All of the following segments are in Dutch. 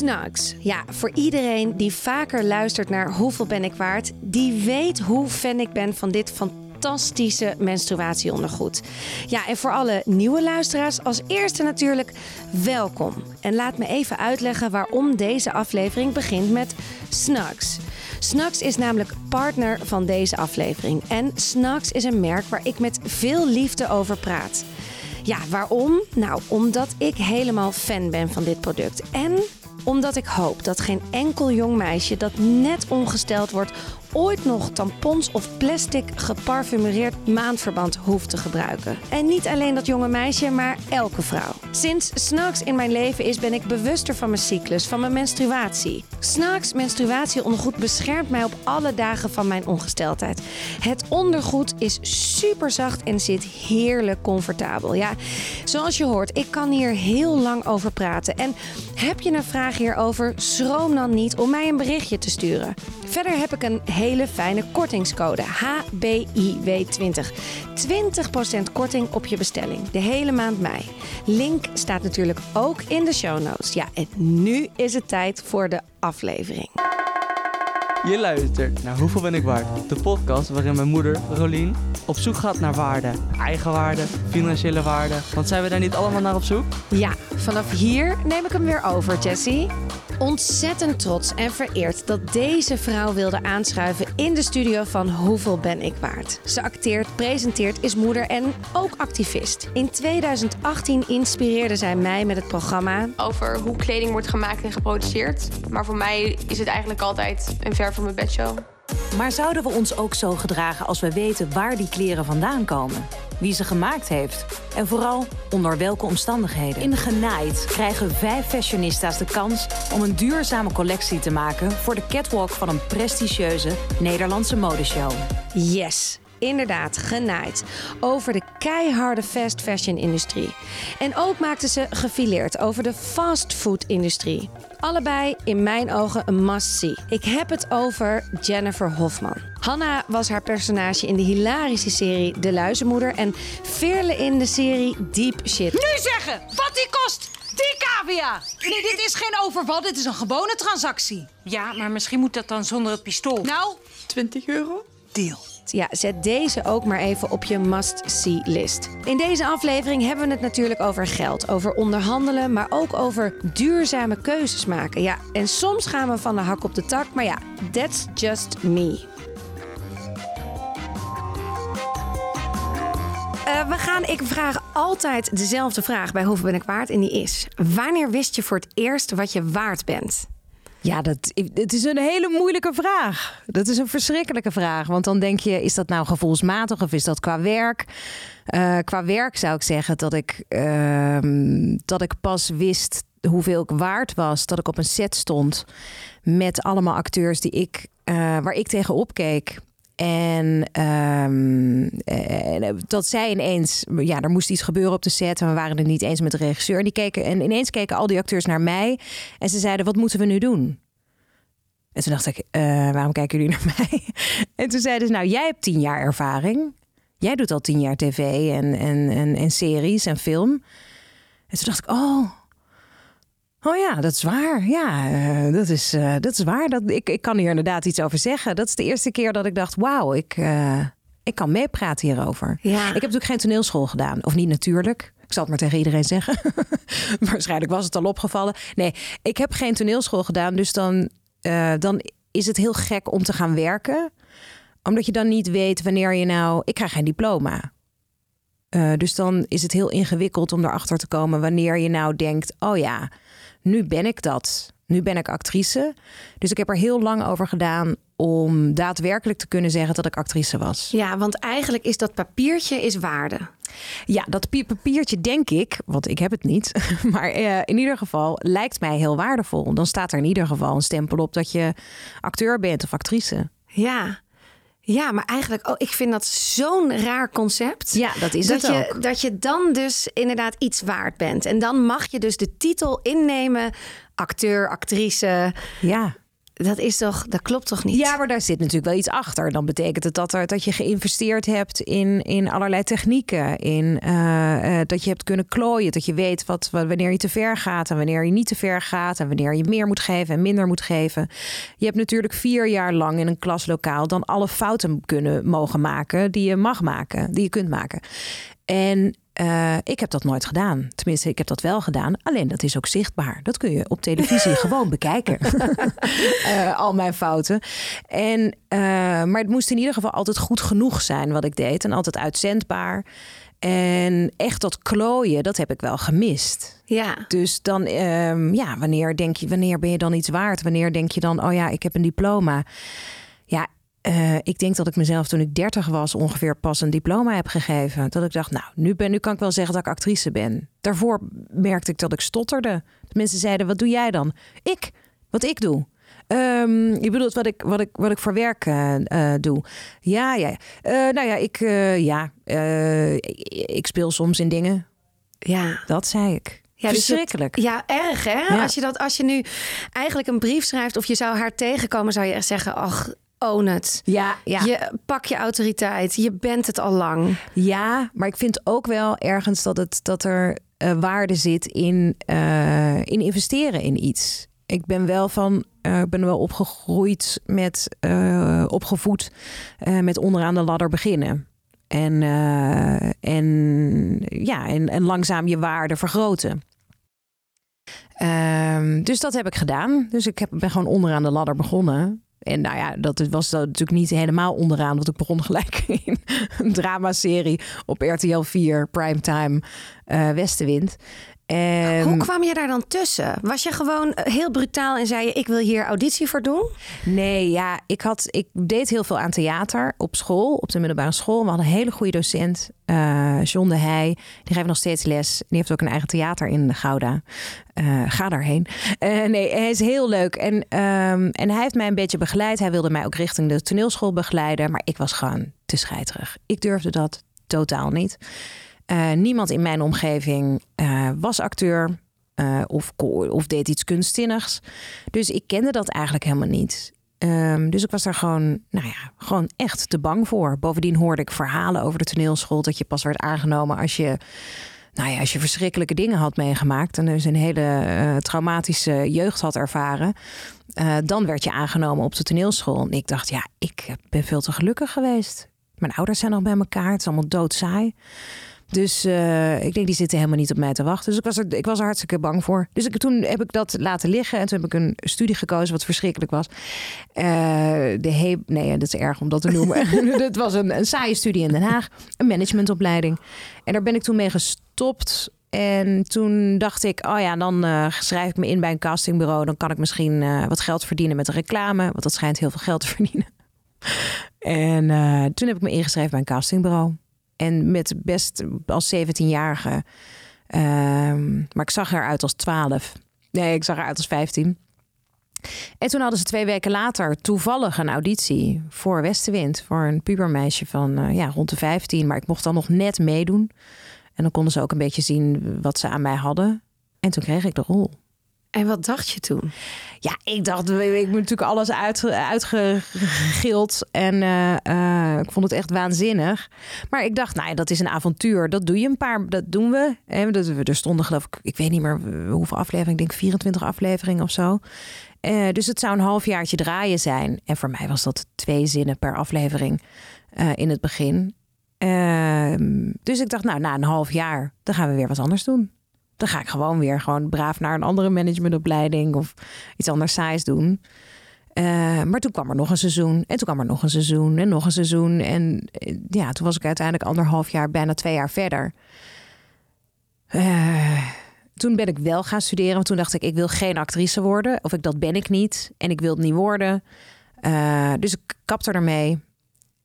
Snugs. Ja, voor iedereen die vaker luistert naar Hoeveel ben ik waard, die weet hoe fan ik ben van dit fantastische menstruatieondergoed. Ja, en voor alle nieuwe luisteraars als eerste natuurlijk welkom. En laat me even uitleggen waarom deze aflevering begint met Snugs. Snugs is namelijk partner van deze aflevering. En Snugs is een merk waar ik met veel liefde over praat. Ja, waarom? Nou, omdat ik helemaal fan ben van dit product. En omdat ik hoop dat geen enkel jong meisje dat net ongesteld wordt ooit nog tampons of plastic geparfumeerd maandverband hoeft te gebruiken. En niet alleen dat jonge meisje, maar elke vrouw. Sinds Snacks in mijn leven is, ben ik bewuster van mijn cyclus, van mijn menstruatie. Snacks menstruatieondergoed beschermt mij op alle dagen van mijn ongesteldheid. Het ondergoed is super zacht en zit heerlijk comfortabel. Ja, zoals je hoort, ik kan hier heel lang over praten. En heb je een vraag hierover, schroom dan niet om mij een berichtje te sturen. Verder heb ik een hele fijne kortingscode HBIW20. 20% korting op je bestelling, de hele maand mei. Link staat natuurlijk ook in de show notes. Ja, en nu is het tijd voor de aflevering. Je luistert naar Hoeveel ben ik waard? De podcast waarin mijn moeder, Rolien, op zoek gaat naar waarde. Eigen waarde, financiële waarde. Want zijn we daar niet allemaal naar op zoek? Ja, vanaf hier neem ik hem weer over, Jessie. Ontzettend trots en vereerd dat deze vrouw wilde aanschuiven in de studio van Hoeveel ben ik waard? Ze acteert, presenteert, is moeder en ook activist. In 2018 inspireerde zij mij met het programma over hoe kleding wordt gemaakt en geproduceerd. Maar voor mij is het eigenlijk altijd een ver van mijn bedshow. Maar zouden we ons ook zo gedragen als we weten waar die kleren vandaan komen? Wie ze gemaakt heeft? En vooral onder welke omstandigheden? In Genaaid krijgen vijf fashionistas de kans om een duurzame collectie te maken voor de catwalk van een prestigieuze Nederlandse modeshow. Yes, inderdaad, genaaid. Over de keiharde fast fashion industrie. En ook maakten ze gefileerd over de fastfood industrie. Allebei in mijn ogen een must-see. Ik heb het over Jennifer Hofman. Hanna was haar personage in de hilarische serie De Luizenmoeder en Veerle in de serie Deep Shit. Nu zeggen wat die kost! Die cavia! Nee, dit is geen overval, dit is een gewone transactie. Ja, maar misschien moet dat dan zonder het pistool. Nou, 20 euro? deal. Ja, zet deze ook maar even op je must-see-list. In deze aflevering hebben we het natuurlijk over geld, over onderhandelen, maar ook over duurzame keuzes maken. Ja, en soms gaan we van de hak op de tak, maar ja, that's just me. Eh, we gaan, ik vraag altijd dezelfde vraag bij Hoeveel ben ik waard? En die is, wanneer wist je voor het eerst wat je waard bent? Ja, dat, het is een hele moeilijke vraag. Dat is een verschrikkelijke vraag. Want dan denk je, is dat nou gevoelsmatig of is dat qua werk? Eh, qua werk zou ik zeggen dat ik, ehm, dat ik pas wist hoeveel ik waard was. Dat ik op een set stond met allemaal acteurs die ik, eh, waar ik tegen opkeek. En eh, dat zij ineens, ja, er moest iets gebeuren op de set en we waren het niet eens met de regisseur. En, die keken, en ineens keken al die acteurs naar mij en ze zeiden: Wat moeten we nu doen? En toen dacht ik: eh, Waarom kijken jullie naar mij? En toen zeiden ze: Nou, jij hebt tien jaar ervaring. Jij doet al tien jaar tv en, en, en, en series en film. En toen dacht ik: Oh. Oh ja, dat is waar. Ja, eh, dat, is, eh, dat is waar. Dat, ik, ik kan hier inderdaad iets over zeggen. Dat is de eerste keer dat ik dacht: wauw, ik, eh, ik kan meepraten hierover. Ja. Ik heb natuurlijk geen toneelschool gedaan. Of niet natuurlijk. Ik zal het maar tegen iedereen zeggen. Waarschijnlijk was het al opgevallen. Nee, ik heb geen toneelschool gedaan. Dus dan, dan is het heel gek om te gaan werken. Omdat je dan niet weet wanneer je nou... Ik krijg geen diploma. Dus dan is het heel ingewikkeld om erachter te komen wanneer je nou denkt: oh ja, nu ben ik dat. Nu ben ik actrice. Dus ik heb er heel lang over gedaan om daadwerkelijk te kunnen zeggen dat ik actrice was. Ja, want eigenlijk is dat papiertje is waarde. Ja, dat pi- papiertje denk ik, want ik heb het niet. Maar eh, in ieder geval lijkt mij heel waardevol. Dan staat er in ieder geval een stempel op dat je acteur bent of actrice. Ja. Ja, maar eigenlijk, oh, ik vind dat zo'n raar concept. Ja, dat is dat het je, ook. Dat je dan dus inderdaad iets waard bent. En dan mag je dus de titel innemen, acteur, actrice. Ja. Dat is toch, dat klopt toch niet? Ja, maar daar zit natuurlijk wel iets achter. Dan betekent het dat, er, dat je geïnvesteerd hebt in, in allerlei technieken. In, uh, dat je hebt kunnen klooien. Dat je weet wat, wat, wanneer je te ver gaat en wanneer je niet te ver gaat. En wanneer je meer moet geven en minder moet geven. Je hebt natuurlijk vier jaar lang in een klaslokaal dan alle fouten kunnen mogen maken die je mag maken, die je kunt maken. En uh, ik heb dat nooit gedaan. Tenminste, ik heb dat wel gedaan. Alleen dat is ook zichtbaar. Dat kun je op televisie gewoon bekijken. uh, al mijn fouten. En, uh, maar het moest in ieder geval altijd goed genoeg zijn wat ik deed. En altijd uitzendbaar. En echt dat klooien, dat heb ik wel gemist. Ja. Dus dan, um, ja, wanneer denk je, wanneer ben je dan iets waard? Wanneer denk je dan, oh ja, ik heb een diploma? Uh, ik denk dat ik mezelf toen ik 30 was ongeveer pas een diploma heb gegeven. Dat ik dacht, nou, nu, ben, nu kan ik wel zeggen dat ik actrice ben. Daarvoor merkte ik dat ik stotterde. De mensen zeiden, wat doe jij dan? Ik, wat ik doe. Um, je bedoelt wat ik, wat ik, wat ik voor werk uh, uh, doe. Ja, ja. nou ja, ik, ja ik speel soms in dingen. Ja. Dat zei ik. Ja, Verschrikkelijk. Dus het, ja, erg hè? Ja. Als, je dat, als je nu eigenlijk een brief schrijft of je zou haar tegenkomen, zou je echt zeggen: Ach, own het. Ja, ja. Je pak je autoriteit. Je bent het al lang. Ja, maar ik vind ook wel ergens dat, het, dat er uh, waarde zit in, uh, in investeren in iets. Ik ben wel van, uh, ben wel opgegroeid met, opgevoed met onderaan de ladder beginnen. En, en, ja, en, en langzaam je waarde vergroten. Um, dus dat heb ik gedaan. Dus ik heb, ben gewoon onderaan de ladder begonnen. En nou ja, dat was natuurlijk niet helemaal onderaan. Want ik begon gelijk in een dramaserie op RTL 4, primetime, uh, Westenwind. En... Hoe kwam je daar dan tussen? Was je gewoon heel brutaal en zei je: Ik wil hier auditie voor doen? Nee, ja, ik, had, ik deed heel veel aan theater op school, op de middelbare school. We hadden een hele goede docent, uh, John de Heij. Die geeft nog steeds les. Die heeft ook een eigen theater in Gouda. Uh, ga daarheen. Uh, nee, hij is heel leuk. En, um, en hij heeft mij een beetje begeleid. Hij wilde mij ook richting de toneelschool begeleiden. Maar ik was gewoon te scheiterig. Ik durfde dat totaal niet. Uh, niemand in mijn omgeving uh, was acteur uh, of, of deed iets kunstzinnigs. Dus ik kende dat eigenlijk helemaal niet. Um, dus ik was daar gewoon, nou ja, gewoon echt te bang voor. Bovendien hoorde ik verhalen over de toneelschool dat je pas werd aangenomen als je, nou ja, als je verschrikkelijke dingen had meegemaakt en dus een hele traumatische jeugd had ervaren. dan werd je aangenomen op de toneelschool. En ik dacht, ja, ik ben veel te gelukkig geweest. Mijn ouders zijn nog bij elkaar. Het is allemaal doodsaai. Dus uh, ik denk, die zitten helemaal niet op mij te wachten. Dus ik was er, ik was er hartstikke bang voor. Dus ik, toen heb ik dat laten liggen. En toen heb ik een studie gekozen wat verschrikkelijk was. Uh, de he nee, dat is erg om dat te noemen. Het was een, een saaie studie in Den Haag. Een managementopleiding. En daar ben ik toen mee gestopt. En toen dacht ik, oh ja, dan uh, schrijf ik me in bij een castingbureau. Dan kan ik misschien uh, wat geld verdienen met de reclame. Want dat schijnt heel veel geld te verdienen. en uh, toen heb ik me ingeschreven bij een castingbureau. En met best als 17-jarige. Um, ehm, maar ik zag eruit als 12. Nee, ik zag eruit als 15. En toen hadden ze twee weken later toevallig een auditie voor Westenwind. Voor een pubermeisje van uh, ja, rond de 15. Maar ik mocht dan nog net meedoen. En dan konden ze ook een beetje zien wat ze aan mij hadden. En toen kreeg ik de rol. En wat dacht je toen? Ja, ik dacht, ik moet natuurlijk alles uit, uitgegild. En uh, uh, ik vond het echt waanzinnig. Maar ik dacht, nou ja, dat is een avontuur. Dat doe je een paar, dat doen we. En dat, er stonden geloof ik, ik weet niet meer hoeveel afleveringen. Ik denk 24 afleveringen of zo. Uh, dus het zou een halfjaartje draaien zijn. En voor mij was dat twee zinnen per aflevering in het begin. Ehm, dus ik dacht, nou, na een half jaar, dan gaan we weer wat anders doen. Dan ga ik gewoon weer gewoon braaf naar een andere managementopleiding of iets anders saais doen. Uh, maar toen kwam er nog een seizoen en toen kwam er nog een seizoen en nog een seizoen. En eh, ja, toen was ik uiteindelijk anderhalf jaar, bijna twee jaar verder. Uh, toen ben ik wel gaan studeren, want toen dacht ik, ik wil geen actrice worden. Of ik, dat ben ik niet en ik wil het niet worden. Dus ik kapte ermee.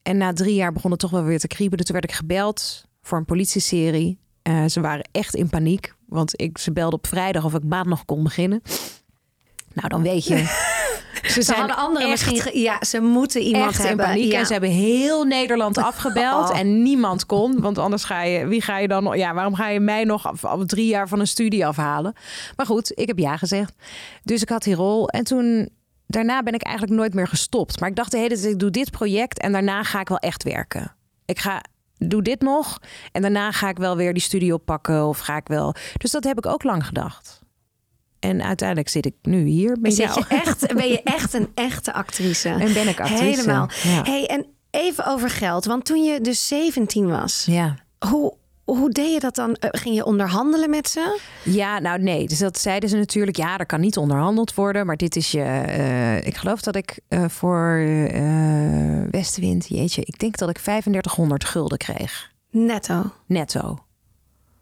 En na drie jaar begon het toch wel weer te kriebelen. Toen werd ik gebeld voor een politieserie. Uh, ze waren echt in paniek. Want ik, ze belde op vrijdag of ik maand nog kon beginnen. Nou, dan weet je. Ze, ze hadden anderen misschien. Ja, ze moeten iemand echt hebben. In paniek. Ja. En ze hebben heel Nederland afgebeld. Oh. En niemand kon. Want anders ga je. Wie ga je dan. Ja, waarom ga je mij nog al drie jaar van een studie afhalen? Maar goed, ik heb ja gezegd. Dus ik had die rol. En toen daarna ben ik eigenlijk nooit meer gestopt. Maar ik dacht de hele tijd, ik doe dit project en daarna ga ik wel echt werken. Ik ga doe dit nog en daarna ga ik wel weer die studio pakken of ga ik wel. Dus dat heb ik ook lang gedacht. En uiteindelijk zit ik nu hier met jou. je echt, ben je echt een echte actrice? En ben ik actrice. Helemaal. Ja. Hey, en even over geld. Want toen je dus 17 was, Ja. hoe, hoe deed je dat dan? Eh, Ging je onderhandelen met ze? Ja, nou nee. Dus dat zeiden ze natuurlijk. Ja, er kan niet onderhandeld worden. Maar dit is je. eh, ik geloof dat ik eh, voor eh Westenwind, jeetje, ik denk dat ik 3500 gulden kreeg. Netto. Netto.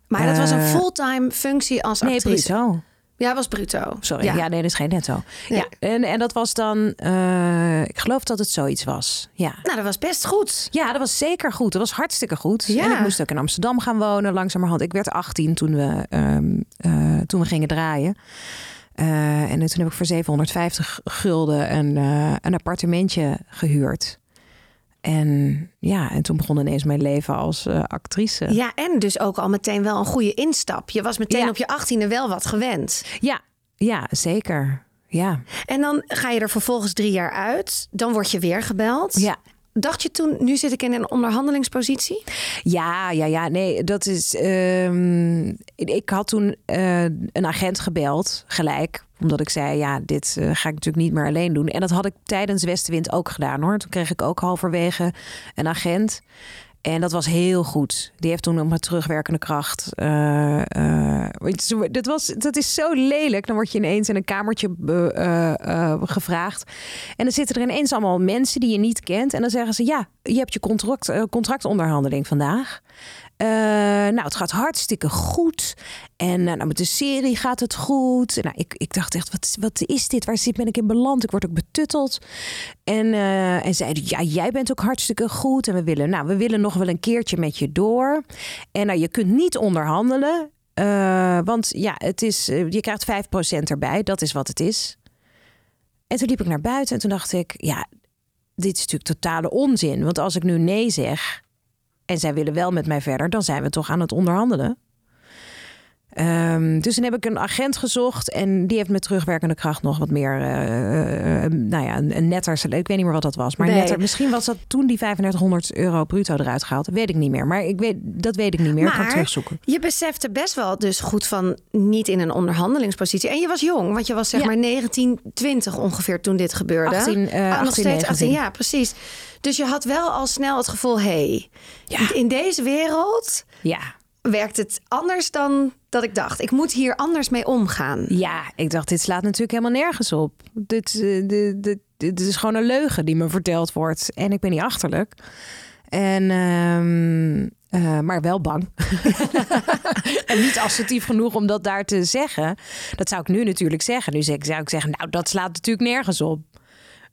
Maar dat was een fulltime functie als Nee, actrice. bruto. Ja, was bruto. Sorry. Ja. nee, dat is geen netto. Nee. Ja, en, en dat was dan. eh, ik geloof dat het zoiets was. Ja. Nou, dat was best goed. Ja, dat was zeker goed. Dat was hartstikke goed. Ja. En ik moest ook in Amsterdam gaan wonen, langzamerhand. Ik werd 18 toen we, ehm, eh, toen we gingen draaien. Eh, en toen heb ik voor 750 gulden een, een appartementje gehuurd. En ja, en toen begon ineens mijn leven als eh, actrice. Ja, en dus ook al meteen wel een goede instap. Je was meteen Ja. op je 18e wel wat gewend. Ja, ja, zeker. Ja. En dan ga je er vervolgens drie jaar uit. Dan word je weer gebeld. Ja. Dacht je toen, nu zit ik in een onderhandelingspositie? Ja, ja, ja. Nee, dat is. ehm, ik had toen eh, een agent gebeld, gelijk. Omdat ik zei: Ja, dit eh, ga ik natuurlijk niet meer alleen doen. En dat had ik tijdens Westenwind ook gedaan hoor. Toen kreeg ik ook halverwege een agent. En dat was heel goed. Die heeft toen op mijn terugwerkende kracht. eh, eh, dat, was, dat is zo lelijk. Dan word je ineens in een kamertje eh, eh, gevraagd. En dan zitten er ineens allemaal mensen die je niet kent. En dan zeggen ze: Ja, je hebt je contract, eh, contractonderhandeling vandaag. Eh, nou, het gaat hartstikke goed. En eh, nou, met de serie gaat het goed. Nou, ik, ik dacht echt, wat, wat is dit? Waar zit ben ik in beland? Ik word ook betutteld. En, eh, en zeiden, ja, jij bent ook hartstikke goed. En we willen, nou, we willen nog wel een keertje met je door. En nou, je kunt niet onderhandelen. want ja, het is, je krijgt 5% erbij. Dat is wat het is. En toen liep ik naar buiten en toen dacht ik, ja, dit is natuurlijk totale onzin. Want als ik nu nee zeg en zij willen wel met mij verder, dan zijn we toch aan het onderhandelen. Ehm, dus toen heb ik een agent gezocht en die heeft met terugwerkende kracht nog wat meer, eh, eh, nou ja, een, een netter, ik weet niet meer wat dat was, maar Nee. netter. Misschien was dat toen die 3500 euro bruto eruit gehaald, weet ik niet meer. Maar ik weet, dat weet ik niet meer. ik Maar terugzoeken. je besefte best wel dus goed van niet in een onderhandelingspositie. En je was jong, want je was zeg Ja. maar 19, 20 ongeveer toen dit gebeurde. 18, eh, Ah, nog 18, steeds 18, 19. ja, precies. Dus je had wel al snel het gevoel, hey, Ja. in deze wereld Ja, werkt het anders dan dat ik dacht. Ik moet hier anders mee omgaan. Ja, ik dacht, dit slaat natuurlijk helemaal nergens op. Dit, eh, is gewoon een leugen die me verteld wordt. En ik ben niet achterlijk. En, ehm, eh, maar wel bang. en niet assertief genoeg om dat daar te zeggen. Dat zou ik nu natuurlijk zeggen. Nu zou ik zeggen, nou, dat slaat natuurlijk nergens op.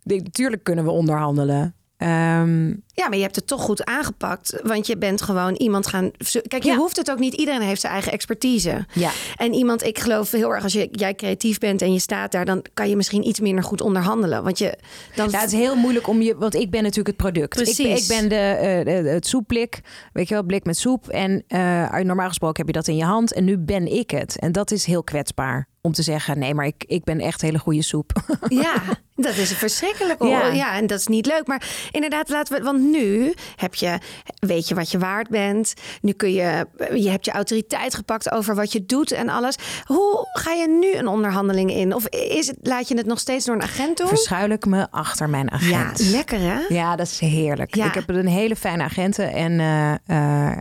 Natuurlijk kunnen we onderhandelen. Ehm, Ja, maar je hebt het toch goed aangepakt. Want je bent gewoon iemand gaan. Kijk, je Ja. hoeft het ook niet. Iedereen heeft zijn eigen expertise. Ja. En iemand, ik geloof heel erg, als je, jij creatief bent en je staat daar, dan kan je misschien iets minder goed onderhandelen. Want je dan. Ja, het is heel moeilijk om je, want ik ben natuurlijk het product. Ik, Precies. ik ben de, de- het soepblik, weet je wel, blik met soep. En eh, normaal gesproken heb je dat in je hand en nu ben ik het. En dat is heel kwetsbaar om te zeggen, nee, maar ik, ik ben echt hele goede soep. Ja, dat is verschrikkelijk. hoor. Ja. Ja. en dat is niet leuk. Maar inderdaad, laten we. Want nu heb je, weet je wat je waard bent. Nu kun je, je hebt je autoriteit gepakt over wat je doet en alles. Hoe ga je nu een onderhandeling in? Of is het, laat je het nog steeds door een agent doen? Verschuil ik me achter mijn Ja, agent. lekker hè? Ja, dat is heerlijk. Ja. Ik heb een hele fijne agenten en eh, eh,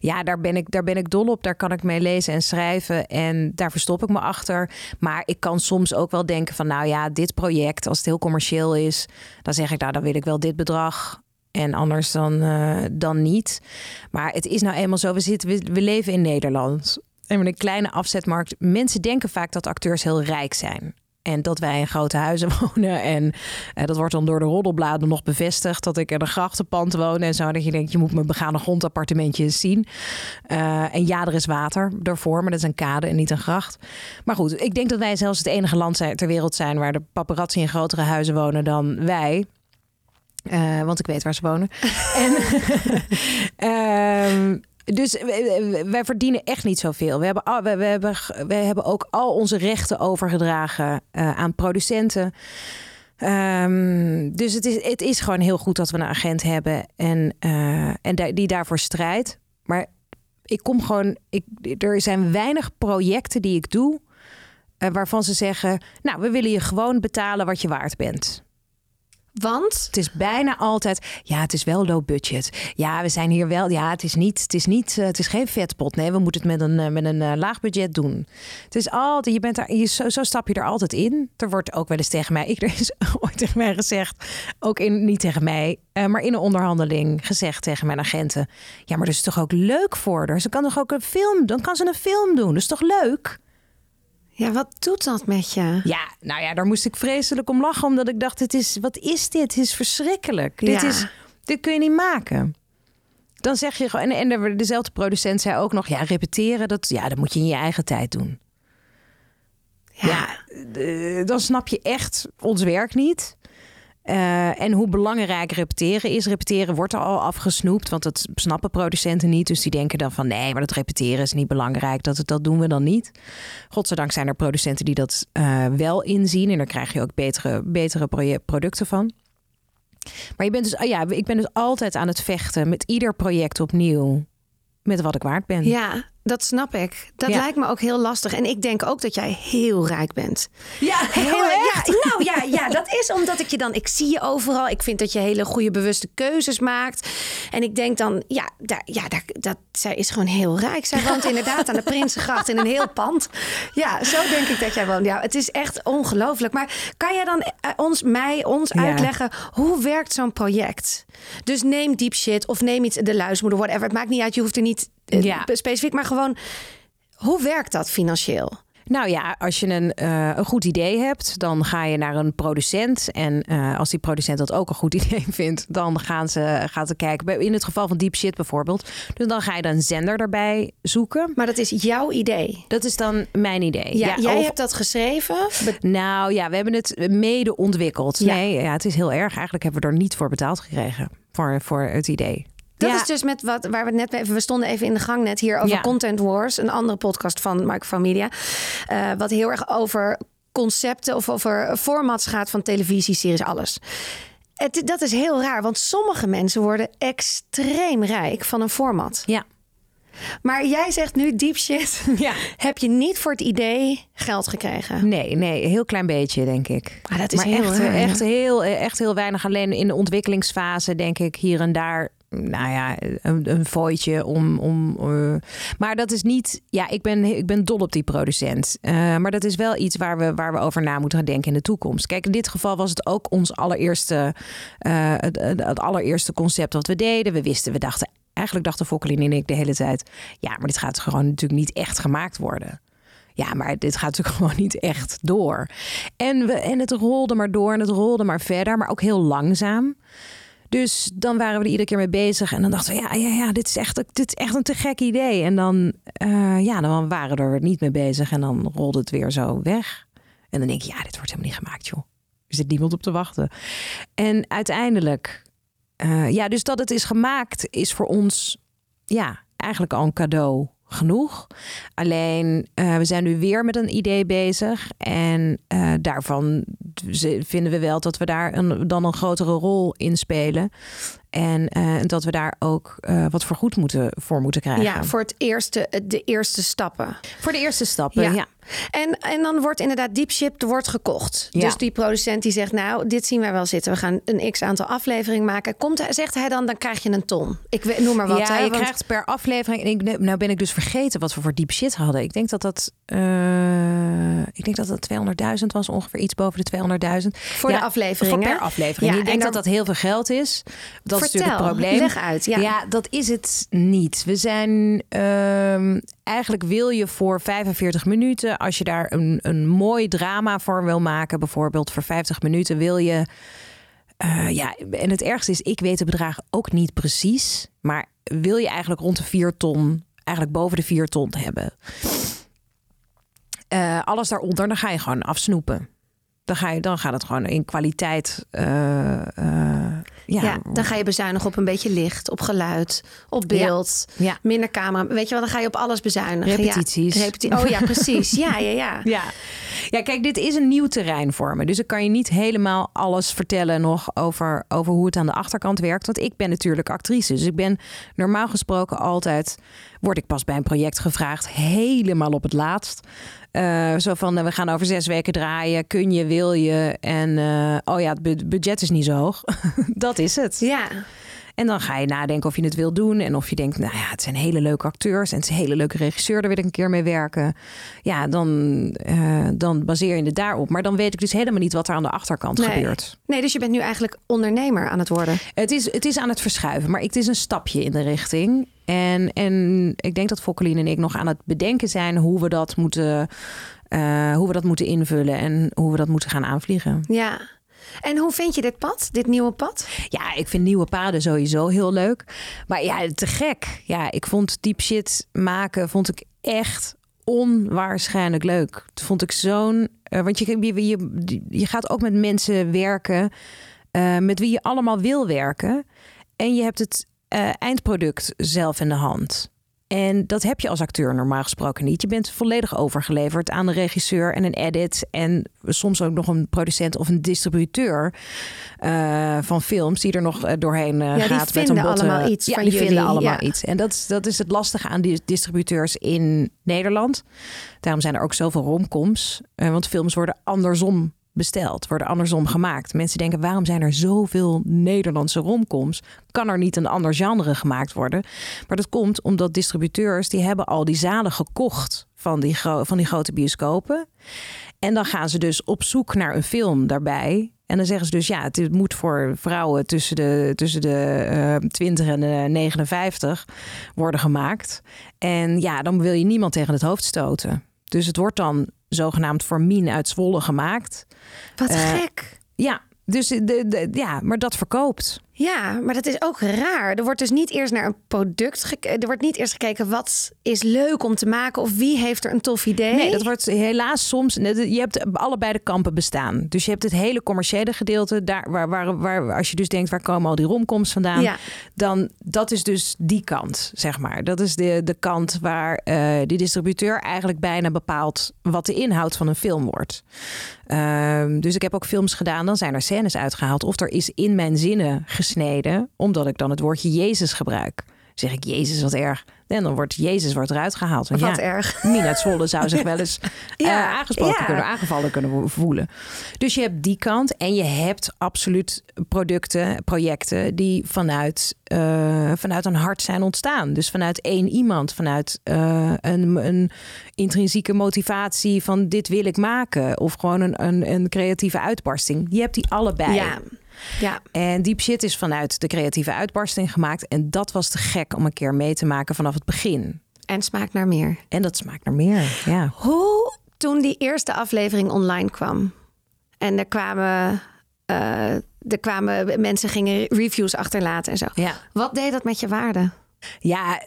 ja, daar ben, ik, daar ben ik dol op. Daar kan ik mee lezen en schrijven en daar verstop ik me achter. Maar ik kan soms ook wel denken van, nou ja, dit project, als het heel commercieel is, dan zeg ik, nou, dan wil ik wel dit bedrag. En anders dan, eh, dan niet. Maar het is nou eenmaal zo, we, zitten, we, we leven in Nederland. En met een kleine afzetmarkt. Mensen denken vaak dat acteurs heel rijk zijn. En dat wij in grote huizen wonen. En eh, dat wordt dan door de roddelbladen nog bevestigd. Dat ik in een grachtenpand woon en zo. Dat je denkt, je moet mijn begane grondappartementje eens zien. Eh, en ja, er is water ervoor. Maar dat is een kade en niet een gracht. Maar goed, ik denk dat wij zelfs het enige land zijn, ter wereld zijn... waar de paparazzi in grotere huizen wonen dan wij. Eh, want ik weet waar ze wonen. en, ehm, dus wij, verdienen echt niet zoveel. We hebben, we, hebben, we hebben ook al onze rechten overgedragen eh, aan producenten. Ehm, dus het is, het is gewoon heel goed dat we een agent hebben en, eh, en die daarvoor strijdt. Maar ik kom gewoon, ik, er zijn weinig projecten die ik doe eh, waarvan ze zeggen: Nou, we willen je gewoon betalen wat je waard bent. Want? Het is bijna altijd, ja, het is wel low budget. Ja, we zijn hier wel, ja, het is niet, het is niet, eh, het is geen vetpot. Nee, we moeten het met een, eh, met een eh, laag budget doen. Het is altijd, je bent daar, je, zo, zo stap je er altijd in. Er wordt ook wel eens tegen mij, ik, er is ooit tegen mij gezegd, ook in, niet tegen mij, maar in een onderhandeling gezegd tegen mijn agenten. Ja, maar dat is toch ook leuk voor? Ze kan toch ook een film, dan kan ze een film doen. Dat is toch leuk? Ja, wat doet dat met je? Ja, nou ja, daar moest ik vreselijk om lachen. Omdat ik dacht, het is, wat is dit? Het is verschrikkelijk. Dit, is, dit kun je niet maken. Dan zeg je gewoon... En, en dezelfde producent zei ook nog... Ja, repeteren, dat, ja, dat moet je in je eigen tijd doen. Ja, dan snap je echt ons werk niet. Eh, en hoe belangrijk repeteren is. Repeteren wordt er al afgesnoept, want dat snappen producenten niet. Dus die denken dan van nee, maar dat repeteren is niet belangrijk. Dat, dat doen we dan niet. Godzijdank zijn er producenten die dat eh, wel inzien. En daar krijg je ook betere, betere producten van. Maar je bent dus, ah ja, ik ben dus altijd aan het vechten met ieder project opnieuw. Met wat ik waard ben. Ja, dat snap ik. Dat Ja. lijkt me ook heel lastig. En ik denk ook dat jij heel rijk bent. ja Heel, ja, nou ja, ja, dat is omdat ik je dan, ik zie je overal. Ik vind dat je hele goede bewuste keuzes maakt. En ik denk dan, ja, daar, ja daar, dat, zij is gewoon heel rijk. Zij woont inderdaad aan de Prinsengracht in een heel pand. Ja, zo denk ik dat jij woont. Ja, het is echt ongelooflijk. Maar kan jij dan eh, ons, mij, ons Ja. uitleggen hoe werkt zo'n project? Dus neem deep shit of neem iets de luismoeder, whatever. Het maakt niet uit, je hoeft er niet Ja. specifiek, maar gewoon, hoe werkt dat financieel? Nou ja, als je een, eh, een goed idee hebt, dan ga je naar een producent. En eh, als die producent dat ook een goed idee vindt, dan gaan ze, gaan ze kijken. In het geval van Deep Shit bijvoorbeeld. Dus dan ga je dan een zender erbij zoeken. Maar dat is jouw idee. Dat is dan mijn idee. Ja, jij of- hebt dat geschreven. Nou ja, we hebben het mede ontwikkeld. Ja. Nee, ja, het is heel erg. Eigenlijk hebben we er niet voor betaald gekregen. Voor, voor het idee. Dat Ja. is dus met wat waar we net even. We stonden even in de gang net hier over Ja. Content Wars, een andere podcast van Mark van Media. eh, wat heel erg over concepten of over formats gaat van televisie, series, alles. Het, dat is heel raar, want sommige mensen worden extreem rijk van een format. Ja. Maar jij zegt nu deep shit. Ja. Heb je niet voor het idee geld gekregen? Nee, nee, een heel klein beetje, denk ik. Maar dat is heel echt, raar, echt, heel, echt heel weinig. Alleen in de ontwikkelingsfase, denk ik, hier en daar. Nou ja, een, een om. om eh, maar dat is niet. Ja, ik ben, ik ben dol op die producent. Eh, maar dat is wel iets waar we, waar we over na moeten gaan denken in de toekomst. Kijk, in dit geval was het ook ons allereerste. eh, het allereerste concept wat we deden. We wisten, we dachten. Eigenlijk dachten Fokkelin en ik de hele tijd. Ja, maar dit gaat gewoon natuurlijk niet echt gemaakt worden. Ja, maar dit gaat natuurlijk gewoon niet echt door. En, we, en het rolde maar door en het rolde maar verder, maar ook heel langzaam. Dus dan waren we er iedere keer mee bezig. En dan dachten we, ja, ja, ja dit, is echt, dit is echt een te gek idee. En dan, eh, ja, dan waren we er niet mee bezig. En dan rolde het weer zo weg. En dan denk je, ja, dit wordt helemaal niet gemaakt, joh. Er zit niemand op te wachten. En uiteindelijk, eh, ja, dus dat het is gemaakt is voor ons, ja, eigenlijk al een cadeau genoeg. Alleen, eh, we zijn nu weer met een idee bezig. En eh, daarvan vinden we wel dat we daar een, dan een grotere rol in spelen. En eh, dat we daar ook eh, wat voor goed moeten, voor moeten krijgen. Ja, voor het eerste, de eerste stappen. Voor de eerste stappen, ja. Ja. En, en dan wordt inderdaad deep ship wordt gekocht. Ja. Dus die producent die zegt, nou, dit zien wij wel zitten. We gaan een x aantal afleveringen maken. Komt, zegt hij dan, dan krijg je een ton. Ik weet, noem maar wat. ja, je want- krijgt per aflevering. En ik, nou ben ik dus vergeten wat we voor deep shit hadden. Ik denk dat dat, eh, ik denk dat dat 200.000 was, ongeveer iets boven de 200.000 Voor de aflevering, Voor per aflevering. Ja, ik denk en dat dat heel veel geld is. Dat is natuurlijk het probleem. leg uit, ja. dat is het niet. We zijn ehm, eigenlijk wil je voor 45 minuten, als je daar een, een mooi drama voor wil maken, bijvoorbeeld voor 50 minuten, wil je. eh, ja, en het ergste is, ik weet de bedragen ook niet precies. Maar wil je eigenlijk rond de 4 ton, eigenlijk boven de 4 ton hebben. Eh, alles daaronder, dan ga je gewoon afsnoepen. Dan, ga je, dan gaat het gewoon in kwaliteit. eh, ja, Ja, dan ga je bezuinigen op een beetje licht, op geluid, op beeld, Ja. minder camera. Weet je wel, dan ga je op alles bezuinigen. Repetities. Repeti- oh ja, precies. Ja, ja, ja. Ja. ja, kijk, dit is een nieuw terrein voor me. Dus ik kan je niet helemaal alles vertellen nog over, over hoe het aan de achterkant werkt. Want ik ben natuurlijk actrice. Dus ik ben normaal gesproken altijd... word ik pas bij een project gevraagd, helemaal op het laatst. Eh, zo van, eh, we gaan over zes weken draaien. Kun je, wil je? En eh, oh ja, het bu- budget is niet zo hoog. Dat is het. Ja, En dan ga je nadenken of je het wil doen. En of je denkt, nou ja, het zijn hele leuke acteurs. En het is een hele leuke regisseur. Daar wil ik een keer mee werken. Ja, dan, eh, dan baseer je het daarop. Maar dan weet ik dus helemaal niet wat er aan de achterkant Nee. gebeurt. nee, dus je bent nu eigenlijk ondernemer aan het worden. Het is, het is aan het verschuiven. Maar het is een stapje in de richting. En, en ik denk dat Fokkelien en ik nog aan het bedenken zijn... hoe we dat moeten, eh, hoe we dat moeten invullen. En hoe we dat moeten gaan aanvliegen. Ja. En hoe vind je dit pad, dit nieuwe pad? Ja, ik vind nieuwe paden sowieso heel leuk. Maar ja, te gek. Ja, ik vond deep shit maken vond ik echt onwaarschijnlijk leuk. Dat vond ik zo'n... eh, want je, je, je, je gaat ook met mensen werken eh, met wie je allemaal wil werken. En je hebt het eh, eindproduct zelf in de hand. En dat heb je als acteur normaal gesproken niet. Je bent volledig overgeleverd aan de regisseur en een edit. En soms ook nog een producent of een distributeur eh, van films die er nog eh, doorheen eh, die gaat. met vinden een botte, allemaal iets ja, van die jullie, vinden allemaal ja. iets. En dat, is- dat is het lastige aan die distributeurs in Nederland. Daarom zijn er ook zoveel romcoms. want films worden andersom besteld, worden andersom gemaakt. Mensen denken, waarom zijn er zoveel Nederlandse romcoms? Kan er niet een ander genre gemaakt worden? Maar dat komt omdat distributeurs, die hebben al die zalen gekocht van die, van die grote bioscopen. En dan gaan ze dus op zoek naar een film daarbij. En dan zeggen ze dus, ja, het moet voor vrouwen tussen de, tussen de eh 20 en de 59 worden gemaakt. En ja, dan wil je niemand tegen het hoofd stoten. Dus het wordt dan zogenaamd voor Mien uit Zwolle gemaakt. Wat Eh, gek. Ja, dus de, de, ja, maar dat verkoopt. Ja, maar dat is ook raar. Er wordt dus niet eerst naar een product gekeken. Er wordt niet eerst gekeken wat is leuk om te maken of wie heeft er een tof idee. Nee, dat wordt helaas soms. Je hebt allebei de kampen bestaan. Dus je hebt het hele commerciële gedeelte, daar waar, waar, waar als je dus denkt waar komen al die romcoms vandaan, Ja. dan dat is dus die kant, zeg maar. Dat is de, de kant waar eh de distributeur eigenlijk bijna bepaalt wat de inhoud van een film wordt. Ehm, dus ik heb ook films gedaan, dan zijn er scènes uitgehaald of er is in mijn zinnen gesneden, omdat ik dan het woordje Jezus gebruik. Zeg ik Jezus wat erg. En dan wordt Jezus wordt eruit gehaald. Want Wat ja, erg. Mina Zwolle zou zich wel eens Ja, eh, aangesproken ja. kunnen, aangevallen kunnen voelen. Dus je hebt die kant en je hebt absoluut producten, projecten die vanuit, eh, vanuit een hart zijn ontstaan. Dus vanuit één iemand, vanuit eh, een, een intrinsieke motivatie van dit wil ik maken. Of gewoon een, een, een creatieve uitbarsting. Je hebt die allebei. Ja. Ja. En Deep Shit is vanuit de creatieve uitbarsting gemaakt. En dat was te gek om een keer mee te maken vanaf het begin. En smaakt naar meer. En dat smaakt naar meer. Ja. Hoe toen die eerste aflevering online kwam en er kwamen, eh, er kwamen mensen gingen reviews achterlaten en zo. Ja. Wat deed dat met je waarde? Ja,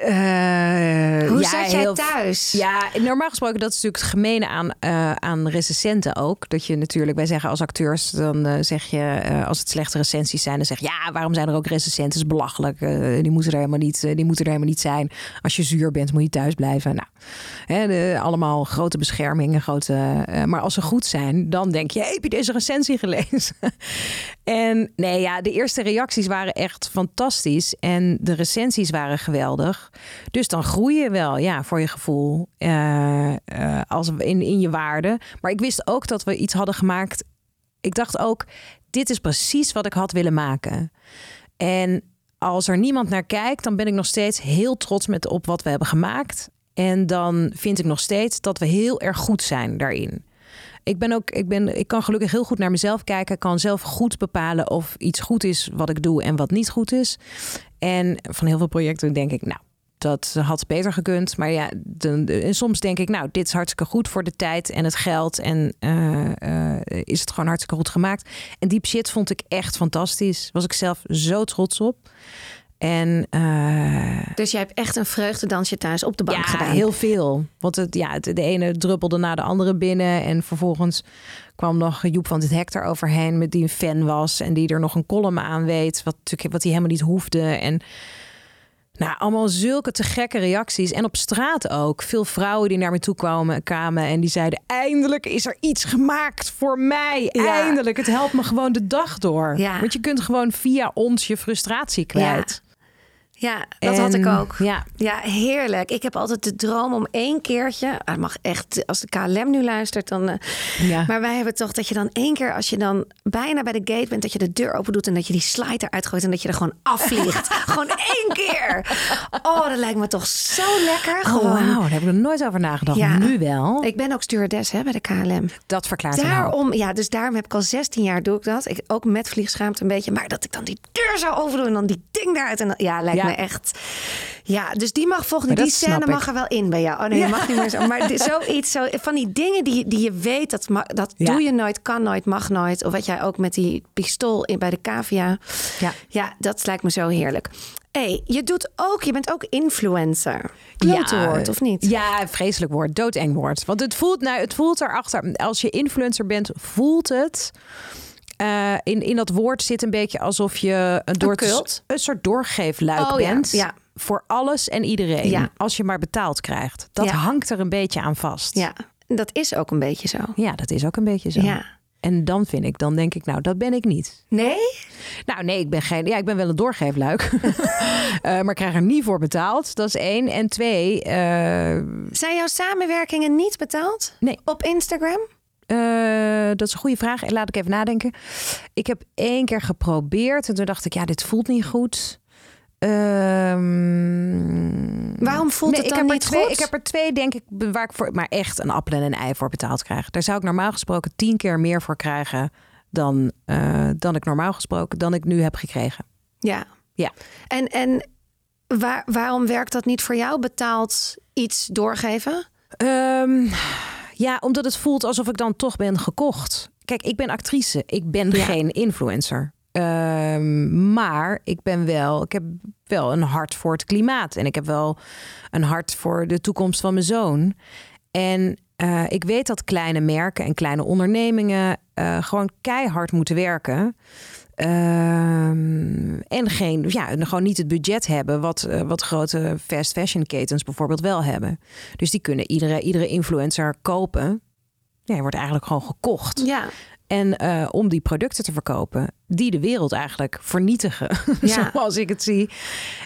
eh, Hoe ja, zat jij heel- thuis? Ja, normaal gesproken, dat is natuurlijk het gemene aan, eh, aan recensenten ook. Dat je natuurlijk, wij zeggen als acteurs, dan eh, zeg je, als het slechte recensies zijn, dan zeg je, ja, waarom zijn er ook recensenten? Dat is belachelijk. Die, moeten er helemaal niet, die moeten er helemaal niet zijn. Als je zuur bent, moet je thuis blijven. Nou, hè, de- allemaal grote beschermingen, grote, maar als ze goed zijn, dan denk je, hey, heb je deze recensie gelezen? En nee, ja, de eerste reacties waren echt fantastisch. En de waren geweldig. Dus dan groei je wel, ja, voor je gevoel. eh, eh, als in, in je waarde. Maar ik wist ook dat we iets hadden gemaakt. Ik dacht ook, dit is precies wat ik had willen maken. En als er niemand naar kijkt, dan ben ik nog steeds heel trots met op wat we hebben gemaakt. En dan vind ik nog steeds dat we heel erg goed zijn daarin. Ik ben ook, ik ben, ik kan gelukkig heel goed naar mezelf kijken. Ik kan zelf goed bepalen of iets goed is wat ik doe en wat niet goed is. En van heel veel projecten denk ik, nou, dat had beter gekund. Maar ja, soms denk ik, nou, dit is hartstikke goed voor de tijd en het geld. En eh, eh, is het gewoon hartstikke goed gemaakt. En Deep Shit vond ik echt fantastisch. Was ik zelf zo trots op. En eh, Dus jij hebt echt een vreugdedansje thuis op de bank ja, gedaan. heel veel. Want het, ja, het, de ene druppelde na de andere binnen. En vervolgens kwam nog Joep van het Hek er overheen... met die een fan was en die er nog een column aan weet... wat, natuurlijk- wat hij helemaal niet hoefde. En nou, allemaal zulke te gekke reacties. En op straat ook. Veel vrouwen die naar me toe kwamen, kwamen en die zeiden... eindelijk is er iets gemaakt voor mij. Ja. Eindelijk, het helpt me gewoon de dag door. Ja. Want je kunt gewoon via ons je frustratie kwijt. Ja, dat had ik ook. Ja, Ja, heerlijk. Ik heb altijd de droom om één keertje. ah, Het mag echt, als de KLM nu luistert, dan. eh, ja. Maar wij hebben toch dat je dan één keer, als je dan bijna bij de gate bent, dat je de deur open doet en dat je die slide eruit gooit en dat je er gewoon afvliegt. gewoon één keer. Oh, dat lijkt me toch zo lekker. Oh, wauw, daar heb ik er nooit over nagedacht. Ja. Nu wel. Ik ben ook stewardess hè, bij de KLM. dat verklaart. Daarom, ja, dus daarom heb ik al 16 jaar doe ik dat. Ik, ook met vliegschaamte een beetje. Maar dat ik dan die deur zo overdoe en dan die ding daaruit. En dan, ja, lijkt Ja. Me echt. Ja, dus die mag volgende. Die scène mag ik. er wel in bij jou. Oh nee, dat mag niet meer zo. Maar zoiets, zo, van die dingen die, die je weet, dat, dat Ja. doe je nooit, kan nooit, mag nooit. Of wat jij ook met die pistool in, bij de cavia. Ja. ja, dat lijkt me zo heerlijk. hey, je doet ook, je bent ook influencer. Klote woord, of niet? Ja, vreselijk woord. Doodeng woord. Want het voelt, nou, het voelt erachter. Als je influencer bent, voelt het. Eh, in, in dat woord zit een beetje alsof je een, door een soort doorgeefluik Oh, bent. ja. Voor alles en iedereen. Ja. Als je maar betaald krijgt. Dat hangt er een beetje aan vast. Ja, dat is ook een beetje zo. Ja, dat is ook een beetje zo. Ja. En dan vind ik, dan denk ik, nou, dat ben ik niet. Nee? Nou, nee, ik ben geen. Ja, ik ben wel een doorgeefluik. Eh, maar ik krijg er niet voor betaald. Dat is één. En twee. eh, Zijn jouw samenwerkingen niet betaald? Nee. Op Instagram? Eh, dat is een goede vraag. Laat ik even nadenken. Ik heb één keer geprobeerd. En toen dacht ik, ja, dit voelt niet goed. Ehm, Waarom voelt nee, het ik dan heb niet er twee, goed? Ik heb er twee, denk ik, waar ik voor, maar echt een appel en een ei voor betaald krijg. Daar zou ik normaal gesproken tien keer meer voor krijgen dan, eh, dan ik normaal gesproken, dan ik nu heb gekregen. Ja. Ja. En, en waar, waarom werkt dat niet voor jou? Betaald iets doorgeven? Ehm, ja, omdat het voelt alsof ik dan toch ben gekocht. Kijk, ik ben actrice. Ik ben Ja. geen influencer. Ehm, maar ik ben wel, ik heb wel een hart voor het klimaat. En ik heb wel een hart voor de toekomst van mijn zoon. En eh, ik weet dat kleine merken en kleine ondernemingen eh, gewoon keihard moeten werken. Ehm, en geen, ja, gewoon niet het budget hebben wat, eh, wat grote fast fashion ketens bijvoorbeeld wel hebben. Dus die kunnen iedere, iedere influencer kopen. Ja, wordt eigenlijk gewoon gekocht. Ja. En eh, om die producten te verkopen, die de wereld eigenlijk vernietigen, Ja. zoals ik het zie.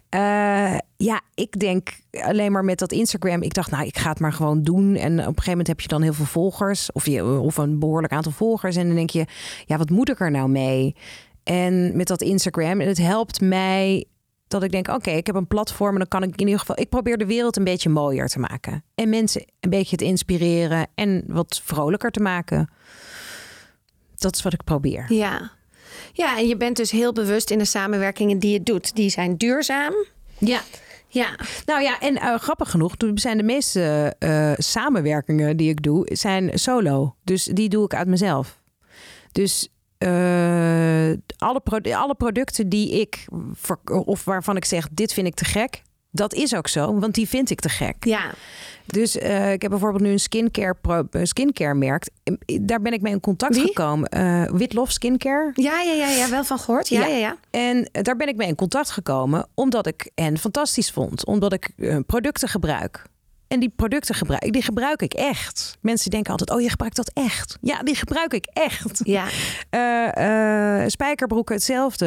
Eh, ja, ik denk alleen maar met dat Instagram. Ik dacht, nou, ik ga het maar gewoon doen. En op een gegeven moment heb je dan heel veel volgers, of, je, of een behoorlijk aantal volgers. En dan denk je, ja, wat moet ik er nou mee? En met dat Instagram, en het helpt mij dat ik denk, oké, ik heb een platform en dan kan ik in ieder geval, ik probeer de wereld een beetje mooier te maken en mensen een beetje te inspireren en wat vrolijker te maken. Dat is wat ik probeer. Ja. Ja, en je bent dus heel bewust in de samenwerkingen die je doet. Die zijn duurzaam. Ja. Ja. Nou ja, en eh, grappig genoeg, zijn de meeste eh, samenwerkingen die ik doe, zijn solo. Dus die doe ik uit mezelf. Dus alle, pro- alle producten die ik, of waarvan ik zeg, dit vind ik te gek, dat is ook zo, want die vind ik te gek. Ja. Dus eh, ik heb bijvoorbeeld nu een skincare, pro, skincare merk. Daar ben ik mee in contact Wie? gekomen. Eh Witlof Skincare. Ja, ja, ja, ja, wel van gehoord. Ja, Ja. ja, ja. En daar ben ik mee in contact gekomen omdat ik hen fantastisch vond. Omdat ik eh, producten gebruik. En die producten gebruik, die gebruik ik echt. Mensen denken altijd, oh je gebruikt dat echt. Ja, die gebruik ik echt. ja. Eh, spijkerbroeken hetzelfde.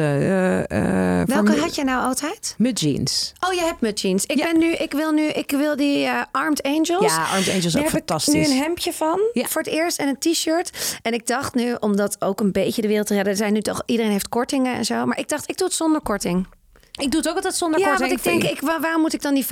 Eh, Welke had je nou altijd? Mud jeans. Oh, je hebt met jeans. Ik Ja. ben nu, ik wil nu, ik wil die Armed Angels. Ja, Armed Angels Daar ook heb ik fantastisch. nu een hemdje van Ja. voor het eerst en een t-shirt. En ik dacht nu, om dat ook een beetje de wereld te redden, er zijn nu toch iedereen heeft kortingen en zo. Maar ik dacht, ik doe het zonder korting. Ik doe het ook altijd zonder ja, korting. want ik denk, ik, waar, moet ik dan die 15%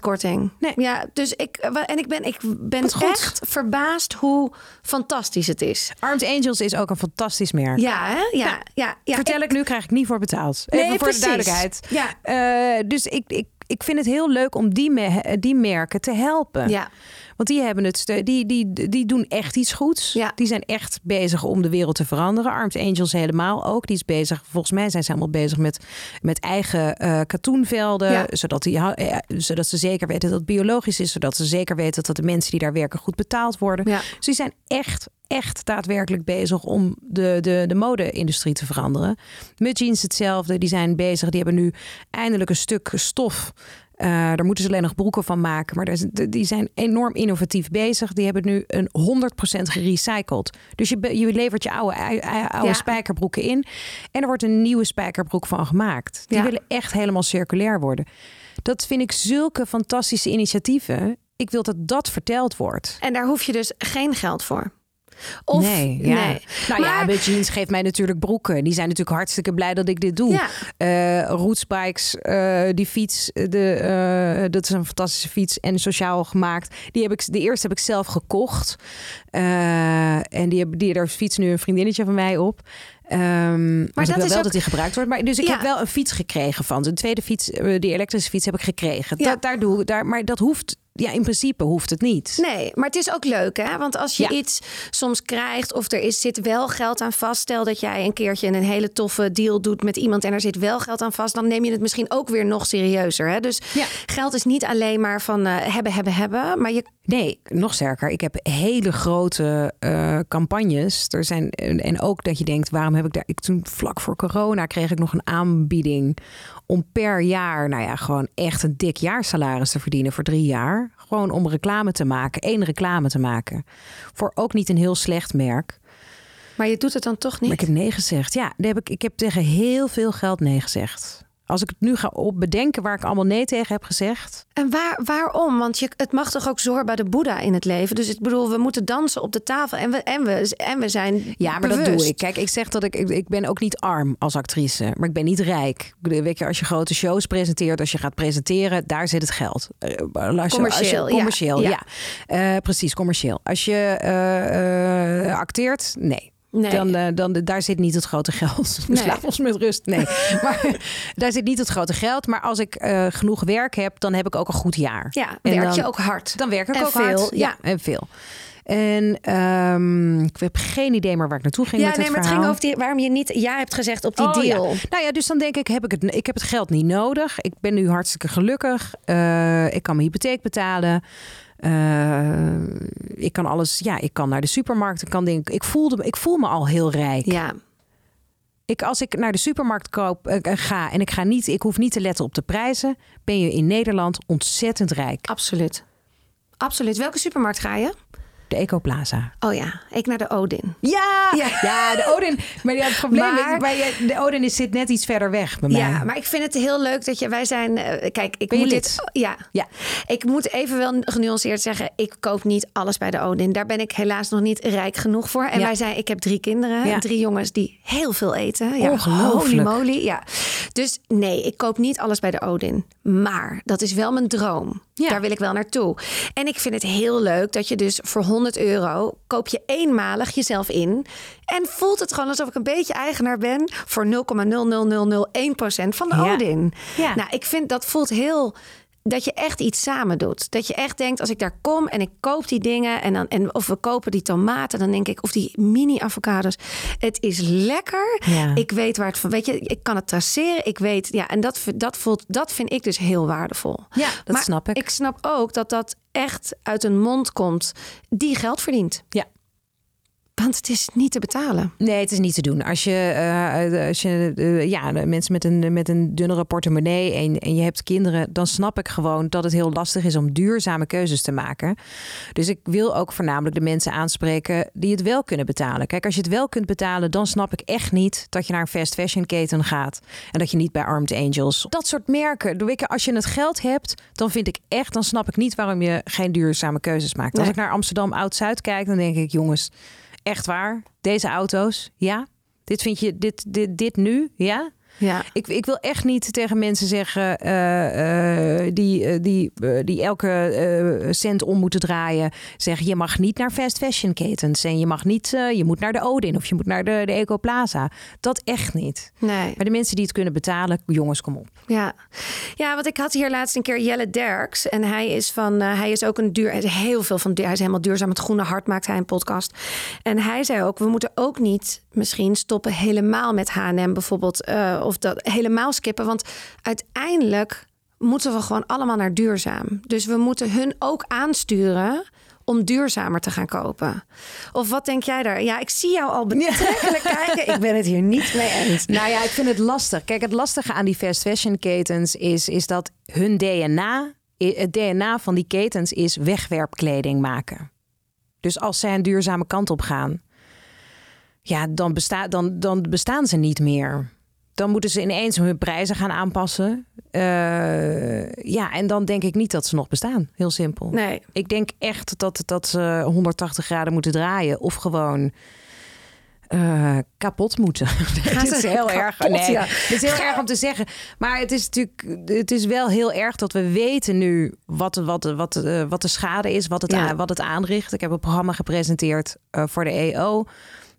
korting? Nee. Ja, dus ik en ik ben, ik ben Wat goed. echt verbaasd hoe fantastisch het is. Armed Angels is ook een fantastisch merk. Ja, hè? Ja, ja, ja. Vertel ik, nu, krijg ik niet voor betaald. Even Nee, voor precies. de duidelijkheid. Ja. Eh, dus ik, ik, ik vind het heel leuk om die, me- die merken te helpen. Ja. Want die hebben het, die, die, die doen echt iets goeds. Ja. Die zijn echt bezig om de wereld te veranderen. Armed Angels helemaal ook. Die is bezig, volgens mij zijn ze allemaal bezig met, met eigen eh katoenvelden. Ja. Zodat, die, eh, zodat ze zeker weten dat het biologisch is. Zodat ze zeker weten dat de mensen die daar werken goed betaald worden. Ja. Dus die zijn echt, echt daadwerkelijk bezig om de, de, de mode-industrie te veranderen. Met jeans hetzelfde. Die zijn bezig. Die hebben nu eindelijk een stuk stof. Eh, daar moeten ze alleen nog broeken van maken. Maar is- die zijn enorm innovatief bezig. Die hebben nu een 100% gerecycled. Dus je, je levert je oude, oude, oude Ja. spijkerbroeken in. En er wordt een nieuwe spijkerbroek van gemaakt. Die Ja. willen echt helemaal circulair worden. Dat vind ik zulke fantastische initiatieven. Ik wil dat dat verteld wordt. En daar hoef je dus geen geld voor. Of, nee, ja. nee. Nou ja, jeans geeft mij natuurlijk broeken. Die zijn natuurlijk hartstikke blij dat ik dit doe. Ja. Eh, Rootsbikes, eh, die fiets, de, eh, dat is een fantastische fiets en sociaal gemaakt. Die heb ik, de eerste heb ik zelf gekocht. En die, heb, die, daar fietst nu een vriendinnetje van mij op. Ehm, maar dat is wel ook- dat die gebruikt wordt. Maar, dus ik Ja. heb wel een fiets gekregen van. Een tweede fiets, die elektrische fiets heb ik gekregen. Ja. Da- daar doe, daar, maar dat hoeft, ja, in principe hoeft het niet. Nee, maar het is ook leuk, hè? Want als je Ja. iets soms krijgt of er is, zit wel geld aan vast. Stel dat jij een keertje een hele toffe deal doet met iemand en er zit wel geld aan vast, dan neem je het misschien ook weer nog serieuzer. Hè? Dus Ja. geld is niet alleen maar van eh, hebben, hebben, hebben. Maar je, Nee, nog sterker. Ik heb hele grote eh, campagnes. Er zijn, en en ook dat je denkt, waarom heb ik daar... Ik toen vlak voor corona kreeg ik nog een aanbieding... om per jaar, nou ja, gewoon echt een dik jaarsalaris te verdienen voor drie jaar. Gewoon om reclame te maken, één reclame te maken. Voor ook niet een heel slecht merk. maar je doet het dan toch niet. Maar ik heb nee gezegd. Ja, daar heb ik, ik heb tegen heel veel geld nee gezegd. Als ik het nu ga op bedenken waar ik allemaal nee tegen heb gezegd... En waar, waarom? Want je, het mag toch ook zorgen bij de Boeddha in het leven. Dus ik bedoel, we moeten dansen op de tafel en we, en we, en we zijn Ja, maar dat doe ik. Kijk, ik zeg dat ik, ik, ik ben ook niet arm als actrice, maar ik ben niet rijk. Weet je, als je grote shows presenteert, als je gaat presenteren, daar zit het geld. Eh, als je- als je- Commercieel, ja. commercieel, Ja. ja. Eh, precies, commercieel. Als je eh, acteert, nee. Nee. Dan, eh, dan, daar zit niet het grote geld. Nee. Slaap ons met rust. Nee, maar daar zit niet het grote geld. Maar als ik eh, genoeg werk heb, dan heb ik ook een goed jaar. Ja, En werk dan- je ook hard. Dan werk ik En ook veel, hard. ja. en veel. En ehm, ik heb geen idee meer waar ik naartoe ging Ja, met nee, het maar het ging over die, waarom je niet ja hebt gezegd op die Oh, deal. Ja. Nou ja, dus dan denk ik, heb ik, het, ik heb het geld niet nodig. Ik ben nu hartstikke gelukkig. Eh, ik kan mijn hypotheek betalen. Eh, ik kan alles, ja, ik kan naar de supermarkt. Ik, kan denk, ik, voelde, ik voel me al heel rijk. Ja, Ik, als ik naar de supermarkt koop, eh, ga en ik, ga niet, ik hoef niet te letten op de prijzen, ben je in Nederland ontzettend rijk. absoluut. Absoluut. Welke supermarkt ga je? De Ecoplaza. Oh ja, ik naar de Odin. Ja, Ja. ja. de Odin. Maar ja, het probleem Maar- is, bij de Odin is, zit net iets verder weg bij mij. Ja, maar ik vind het heel leuk dat je. Wij zijn. eh, kijk, ik Ben moet dit. Ja. Ja. Ik moet even wel genuanceerd zeggen. Ik koop niet alles bij de Odin. Daar ben ik helaas nog niet rijk genoeg voor. En Ja. wij zijn. Ik heb drie kinderen. Ja. Drie jongens die heel veel eten. Ja. Holy moly. Ja. Dus nee, ik koop niet alles bij de Odin. Maar dat is wel mijn droom. Daar wil ik wel naartoe. En ik vind het heel leuk dat je dus voor 100 euro koop je eenmalig jezelf in. En voelt het gewoon alsof ik een beetje eigenaar ben voor 0,00001% van de Ja. Odin. Ja. Nou, ik vind dat voelt heel. Dat je echt iets samen doet. Dat je echt denkt, als ik daar kom en ik koop die dingen. En dan, en of we kopen die tomaten, dan denk ik, of die mini-avocados. Het is lekker. Ja. Ik weet waar het van. Weet je, ik kan het traceren. Ik weet, ja, en dat, dat, voelt, dat vind ik dus heel waardevol. Ja, dat maar snap ik. Ik snap ook dat dat echt uit een mond komt die geld verdient. Ja. Want het is niet te betalen. Nee, het is niet te doen. Als je, eh, als je eh, ja, mensen met een, met een dunnere portemonnee en, en je hebt kinderen, dan snap ik gewoon dat het heel lastig is om duurzame keuzes te maken. Dus ik wil ook voornamelijk de mensen aanspreken die het wel kunnen betalen. Kijk, als je het wel kunt betalen, dan snap ik echt niet dat je naar een fast fashion keten gaat en dat je niet bij Armed Angels. Dat soort merken. Weet je, Als je het geld hebt, dan vind ik echt, dan snap ik niet waarom je geen duurzame keuzes maakt. Als Nee. ik naar Amsterdam Oud-Zuid kijk, dan denk ik, jongens, echt waar? Deze auto's, ja? Dit vind je, dit, dit, dit nu, ja? Ja. Ik, ik wil echt niet tegen mensen zeggen eh, eh, die, eh, die, die elke cent om moeten draaien. Zeggen je mag niet naar fast fashion ketens. En je mag niet, je moet naar de Odin of je moet naar de, de Ecoplaza. Dat echt niet. Nee. Maar de mensen die het kunnen betalen, jongens, kom op. Ja. ja, want ik had hier laatst een keer Jelle Derks. En hij is van, hij is ook een duur, hij is heel veel van, hij is helemaal duurzaam. Het Groene Hart maakt hij een podcast. En hij zei ook, we moeten ook niet misschien stoppen helemaal met H&M bijvoorbeeld. eh, of dat helemaal skippen. Want uiteindelijk moeten we gewoon allemaal naar duurzaam. Dus we moeten hun ook aansturen om duurzamer te gaan kopen. Of wat denk jij daar? Ja, ik zie jou al betrekkelijk kijken. Ik ben het hier niet mee eens. Nou ja, ik vind het lastig. Kijk, het lastige aan die fast fashion ketens is, is dat hun DNA, het DNA van die ketens is wegwerpkleding maken. Dus als zij een duurzame kant op gaan, ja, dan, besta dan, dan bestaan ze niet meer. Dan moeten ze ineens hun prijzen gaan aanpassen. Eh, ja, en dan denk ik niet dat ze nog bestaan. Heel simpel. Nee. Ik denk echt dat, dat ze 180 graden moeten draaien. Of gewoon eh, kapot moeten. Gaan Het is heel erg. Nee, ja. is heel erg om te zeggen. Maar het is natuurlijk. Het is wel heel erg dat we weten nu wat, wat, wat, eh, wat de schade is, wat het, Ja. wat het aanricht. Ik heb een programma gepresenteerd voor de EO.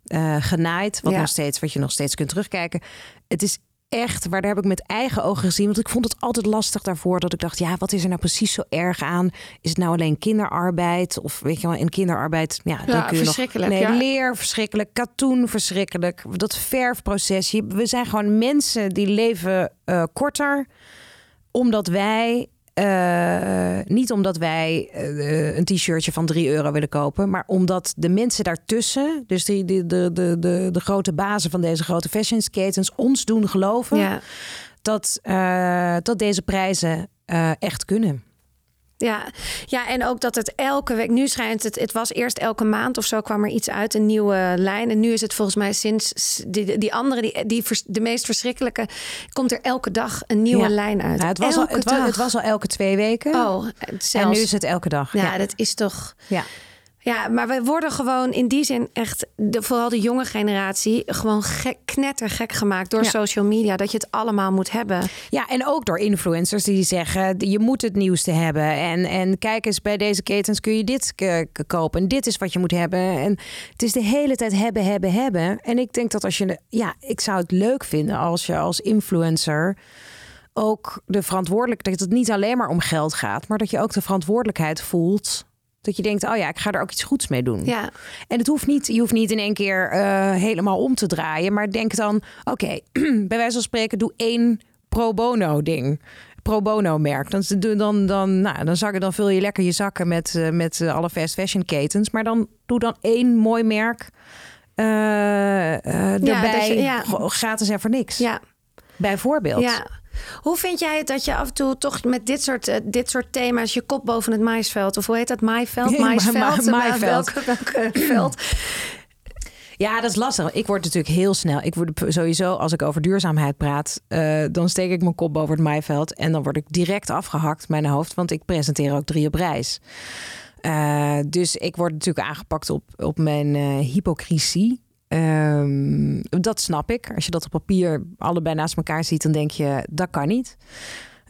Eh genaaid, wat, Ja. nog steeds, wat je nog steeds kunt terugkijken. Het is echt, waar daar heb ik met eigen ogen gezien. Want ik vond het altijd lastig daarvoor. Dat ik dacht, ja, wat is er nou precies zo erg aan? Is het nou alleen kinderarbeid? Of weet je wel, in kinderarbeid, ja, dan Ja, kun je verschrikkelijk, nog... Nee, ja. leer verschrikkelijk, katoen verschrikkelijk. Dat verfproces. We zijn gewoon mensen die leven eh, korter. Omdat wij... eh, niet omdat wij eh, een t-shirtje van 3 euro willen kopen, maar omdat de mensen daartussen, dus die, die, de, de, de, de grote bazen van deze grote fashion ketens, ons doen geloven Ja. dat, eh, dat deze prijzen echt kunnen. Ja. ja, en ook dat het elke week... Nu schijnt het... Het was eerst elke maand of zo kwam er iets uit. Een nieuwe lijn. En nu is het volgens mij sinds... Die, die andere, die, die de meest verschrikkelijke... Komt er elke dag een nieuwe Ja. lijn uit. Nou, het, was al, elke het, was, dag. het was al elke twee weken. Oh, en zelfs. nu is het elke dag. Ja, dat is toch... ja. Ja, maar we worden gewoon in die zin echt, de, vooral de jonge generatie, gewoon gek, knettergek gemaakt door Ja. social media. Dat je het allemaal moet hebben. Ja, en ook door influencers die zeggen: je moet het nieuwste hebben. En, en kijk eens, bij deze ketens kun je dit kopen. En dit is wat je moet hebben. En het is de hele tijd hebben, hebben, hebben. En ik denk dat als je. Ja, ik zou het leuk vinden als je als influencer ook de verantwoordelijkheid. Dat het niet alleen maar om geld gaat, maar dat je ook de verantwoordelijkheid voelt. Dat je denkt, oh ja, ik ga er ook iets goeds mee doen. Ja, En het hoeft niet, je hoeft niet in één keer eh, helemaal om te draaien. Maar denk dan, oké, bij wijze van spreken, doe één pro bono ding. Pro bono merk. Dan, dan, dan, dan, nou, dan, zak, dan vul je lekker je zakken met, eh, met eh, alle fast fashion ketens. Maar dan doe dan één mooi merk erbij. je- ja. Gratis en voor niks. ja, Bijvoorbeeld. ja. Hoe vind jij het dat je af en toe toch met dit soort, eh, dit soort thema's je kop boven het maisveld, of hoe heet dat, maaiveld, maisveld, ma- maaiveld. welke, welke veld? Ja, dat is lastig. Ik word natuurlijk heel snel. Ik word sowieso, als ik over duurzaamheid praat, eh, dan steek ik mijn kop boven het maaiveld. En dan word ik direct afgehakt, mijn hoofd. Want ik presenteer ook drie op reis. Eh, dus ik word natuurlijk aangepakt op, op mijn eh, hypocrisie. Ehm, dat snap ik. Als je dat op papier allebei naast elkaar ziet, dan denk je dat kan niet.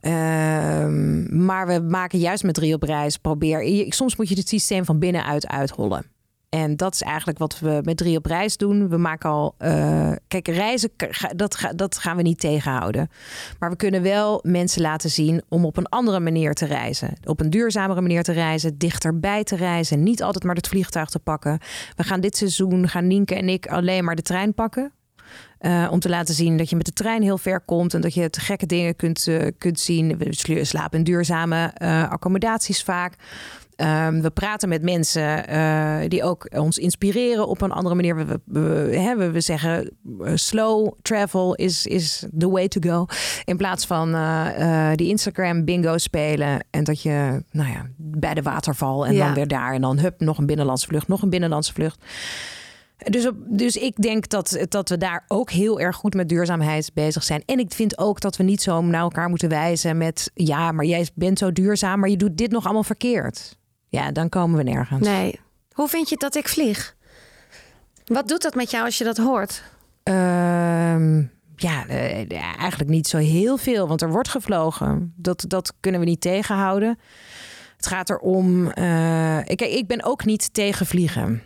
Ehm, maar we maken juist met drie op reis. Probeer. Soms moet je het systeem van binnenuit uithollen. En dat is eigenlijk wat we met drie op reis doen. We maken al. eh, kijk, reizen, dat, dat gaan we niet tegenhouden. Maar we kunnen wel mensen laten zien om op een andere manier te reizen. Op een duurzamere manier te reizen. Dichterbij te reizen. Niet altijd maar het vliegtuig te pakken. We gaan dit seizoen, gaan Nienke en ik alleen maar de trein pakken. Eh, om te laten zien dat je met de trein heel ver komt en dat je te gekke dingen kunt, eh, kunt zien. We sl- slapen in duurzame accommodaties vaak. Ehm, we praten met mensen eh, die ook ons inspireren op een andere manier. We, we, we, hè, we- we zeggen eh, slow travel is, is the way to go. In plaats van eh, die Instagram bingo spelen. En dat je nou ja, bij de waterval en Ja. dan weer daar. En dan hup, nog een binnenlandse vlucht, nog een binnenlandse vlucht. Dus, op, dus ik denk dat, dat we daar ook heel erg goed met duurzaamheid bezig zijn. En ik vind ook dat we niet zo naar elkaar moeten wijzen met... ja, maar jij bent zo duurzaam, maar je doet dit nog allemaal verkeerd. Ja, dan komen we nergens. Nee. Hoe vind je het dat ik vlieg? Wat doet dat met jou als je dat hoort? Ehm, ja, eh, eigenlijk niet zo heel veel, want er wordt gevlogen. Dat, dat kunnen we niet tegenhouden. Het gaat erom. eh ik, ik ben ook niet tegen vliegen.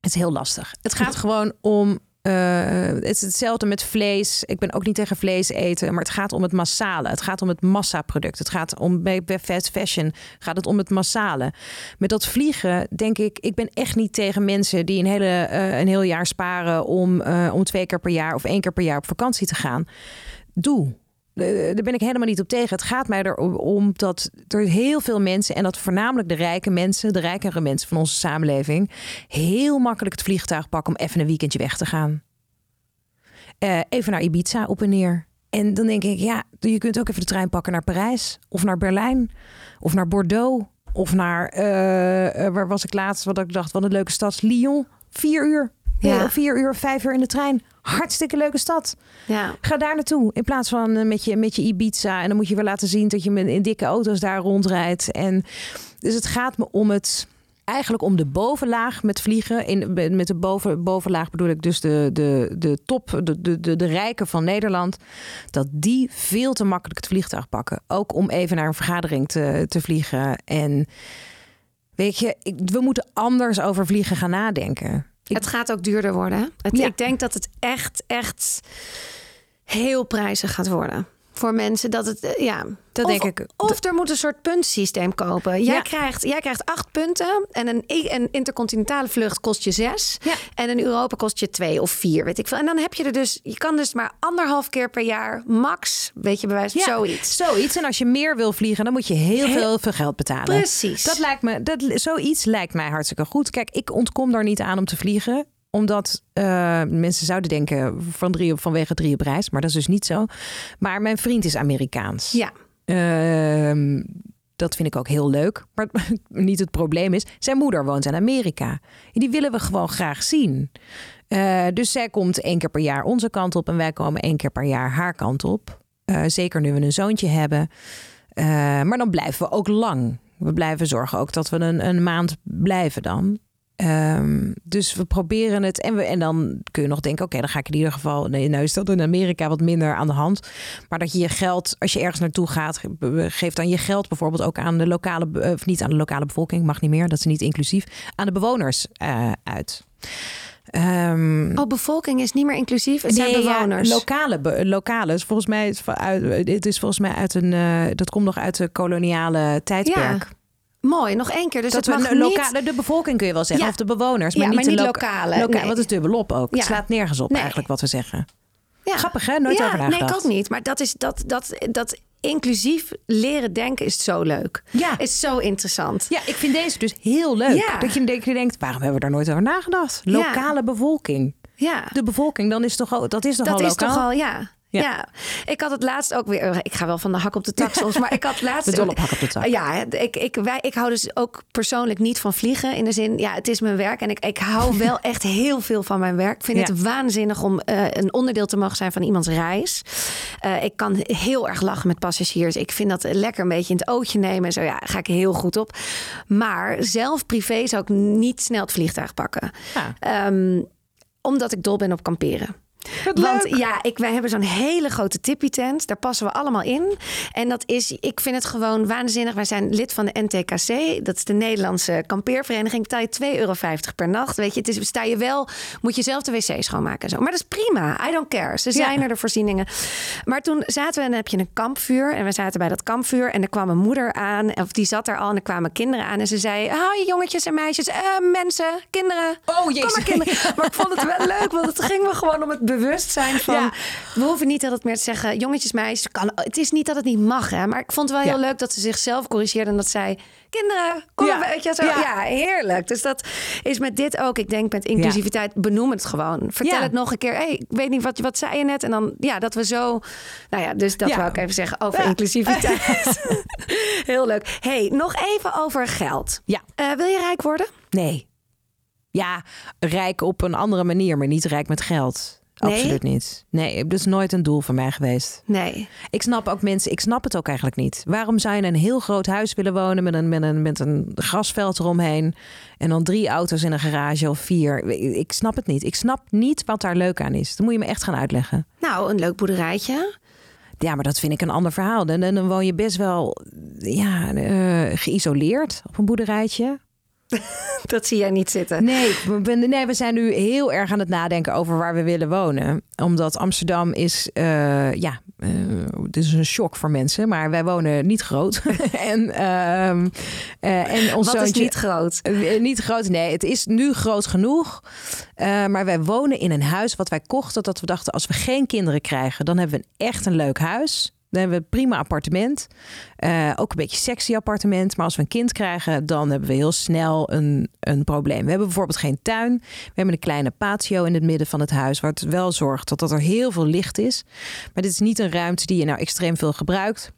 Het is heel lastig. Het gaat gewoon om. Eh, het is hetzelfde met vlees. Ik ben ook niet tegen vlees eten, maar het gaat om het massale. Het gaat om het massaproduct. Het gaat om bij, fast fashion gaat het om het massale. Met dat vliegen denk ik, ik ben echt niet tegen mensen die een, hele, eh, een heel jaar sparen om, eh, om twee keer per jaar of één keer per jaar op vakantie te gaan. Doe. Eh, Daar ben ik helemaal niet op tegen. Het gaat mij erom om dat er heel veel mensen, en dat voornamelijk de rijke mensen, de rijkere mensen van onze samenleving, heel makkelijk het vliegtuig pakken om even een weekendje weg te gaan. Eh, even naar Ibiza op en neer. En dan denk ik, ja, je kunt ook even de trein pakken naar Parijs of naar Berlijn of naar Bordeaux of naar, eh, waar was ik laatst, wat ik dacht, wat een leuke stad, Lyon. Vier uur. Ja. Vier uur, vijf uur in de trein. Hartstikke leuke stad. Ja. Ga daar naartoe. In plaats van eh, met je, met je Ibiza. En dan moet je weer laten zien dat je met in dikke auto's daar rondrijdt. En dus het gaat me om het. Eigenlijk om de bovenlaag met vliegen. In, met de boven, bovenlaag bedoel ik dus de, de, de top, de, de, de, de rijken van Nederland. Dat die veel te makkelijk het vliegtuig pakken. Ook om even naar een vergadering te, te vliegen. En weet je, ik- we moeten anders over vliegen gaan nadenken. Ik- Het gaat ook duurder worden. hè? Het, Ja. Ik denk dat het echt, echt heel prijzig gaat worden. Voor mensen dat het, eh, ja. Dat of, denk ik. Of er moet een soort puntsysteem kopen. Jij, Ja. krijgt, jij krijgt acht punten en een, een intercontinentale vlucht kost je zes. Ja. En een Europa kost je twee of vier, weet ik veel. En dan heb je er dus, je kan dus maar anderhalf keer per jaar max, weet je, Ja, zoiets. Zoiets. En als je meer wil vliegen, dan moet je heel Heel- veel, veel geld betalen. Precies. Dat lijkt me, dat, zoiets lijkt mij hartstikke goed. Kijk, ik ontkom daar niet aan om te vliegen omdat eh, mensen zouden denken van drie op, vanwege drie op reis. Maar dat is dus niet zo. Maar mijn vriend is Amerikaans. Ja. Ehm, dat vind ik ook heel leuk. Maar niet het probleem is, zijn moeder woont in Amerika. En die willen we gewoon graag zien. Eh, dus zij komt één keer per jaar onze kant op en wij komen één keer per jaar haar kant op. Eh, zeker nu we een zoontje hebben. Maar dan blijven we ook lang. We blijven zorgen ook dat we een, een maand blijven dan. Ehm, dus we proberen het. En, we, en dan kun je nog denken: oké, dan ga ik in ieder geval. Nee, nou is dat in Amerika wat minder aan de hand. Maar dat je je geld, als je ergens naartoe gaat, ge- geef dan je geld bijvoorbeeld ook aan de lokale, of niet aan de lokale bevolking, mag niet meer, dat is niet inclusief, aan de bewoners eh, uit. Ehm, Oh, bevolking is niet meer inclusief. Het zijn Nee, ja, bewoners. lokale, be- lokale. is volgens mij, is van uit, het is volgens mij uit een, eh, dat komt nog uit de koloniale tijdperk. Mooi, nog één keer. Dus dat het we mag een niet... lokale, de bevolking kun je wel zeggen, Ja. of de bewoners, maar Ja, niet maar de niet lokale, loka- nee. Wat is dubbelop ook? Ja. Het slaat nergens op Nee. eigenlijk wat we zeggen. Ja. Grappig hè? Nooit ja, over Nee, nagedacht. ik ook niet. Maar dat is dat, dat, dat inclusief leren denken is zo leuk. Ja. Is zo interessant. Ja, ik vind deze dus heel leuk. Ja. Dat je, denkt, waarom hebben we daar nooit over nagedacht? Lokale bevolking. Ja. De bevolking, dan is toch al, dat is toch Dat al is lokaal? toch al, ja. Ja. Ja. ik had het laatst ook weer. Ik ga wel van de hak op de tak soms, maar ik had laatst. Met dol op hak op de tak. Ja, ik, ik, wij, ik hou dus ook persoonlijk niet van vliegen. In de zin, ja, het is mijn werk en ik, ik hou wel echt heel veel van mijn werk. Ik vind Ja. het waanzinnig om eh, een onderdeel te mogen zijn van iemands reis. Eh, ik kan heel erg lachen met passagiers. Ik vind dat lekker een beetje in het ootje nemen en zo. Ja, daar ga ik heel goed op. Maar zelf privé zou ik niet snel het vliegtuig pakken. Ja. Ehm, omdat ik dol ben op kamperen. Wat Want leuk. ja, ik, wij hebben zo'n hele grote tippie tent. Daar passen we allemaal in. En dat is, ik vind het gewoon waanzinnig. Wij zijn lid van de NTKC. Dat is de Nederlandse kampeervereniging. Betaal je 2,50 euro per nacht. Weet je, het is, sta je wel, moet je zelf de wc schoonmaken en zo. Maar dat is prima. I don't care. Ze zijn Ja. er de voorzieningen. Maar toen zaten we en dan heb je een kampvuur. En we zaten bij dat kampvuur. En er kwam een moeder aan. Of die zat er al. En er kwamen kinderen aan. En ze zei, hoi jongetjes en meisjes. eh, mensen, kinderen. Oh, Kom jezus. maar kinderen. Maar ik vond het wel leuk, want het ging me gewoon om het bewustzijn van... Ja. We hoeven niet altijd meer te zeggen, jongetjes, meisjes. Kan, het is niet dat het niet mag, hè. Maar ik vond het wel heel Ja. leuk dat ze zichzelf corrigeerde... en dat zij, kinderen, kom Ja. maar, weet je, zo. Ja. Heerlijk. Dus dat is met dit ook. Ik denk met inclusiviteit, benoem het gewoon. Vertel het nog een keer. hey, ik weet niet, wat, wat zei je net? En dan, ja, dat we zo... Nou ja, dus dat wou ik even zeggen over inclusiviteit. heel leuk. hey, nog even over geld. Ja. Eh, wil je rijk worden? Nee. Ja, rijk op een andere manier, maar niet rijk met geld. Nee? Absoluut niet. Nee, dat is nooit een doel voor mij geweest. Nee. Ik snap ook mensen, ik snap het ook eigenlijk niet. Waarom zou je in een heel groot huis willen wonen met een, met een, met een grasveld eromheen en dan drie auto's in een garage of vier? Ik snap het niet. Ik snap niet wat daar leuk aan is. Dat moet je me echt gaan uitleggen. Nou, een leuk boerderijtje. Ja, maar dat vind ik een ander verhaal. Dan, dan woon je best wel ja, eh, geïsoleerd op een boerderijtje. Dat zie jij niet zitten. Nee, we, ben- nee, we zijn nu heel erg aan het nadenken over waar we willen wonen. Omdat Amsterdam is, eh, ja, eh, het is een shock voor mensen. Maar wij wonen niet groot. en, eh, en ons Wat is niet groot? Niet groot, nee. Het is nu groot genoeg. Maar wij wonen in een huis wat wij kochten. Dat we dachten, als we geen kinderen krijgen, dan hebben we een, echt een leuk huis. Dan hebben we een prima appartement. Eh, ook een beetje sexy appartement. Maar als we een kind krijgen, dan hebben we heel snel een, een probleem. We hebben bijvoorbeeld geen tuin. We hebben een kleine patio in het midden van het huis. Wat wel zorgt dat, er heel veel licht is. Maar dit is niet een ruimte die je nou extreem veel gebruikt.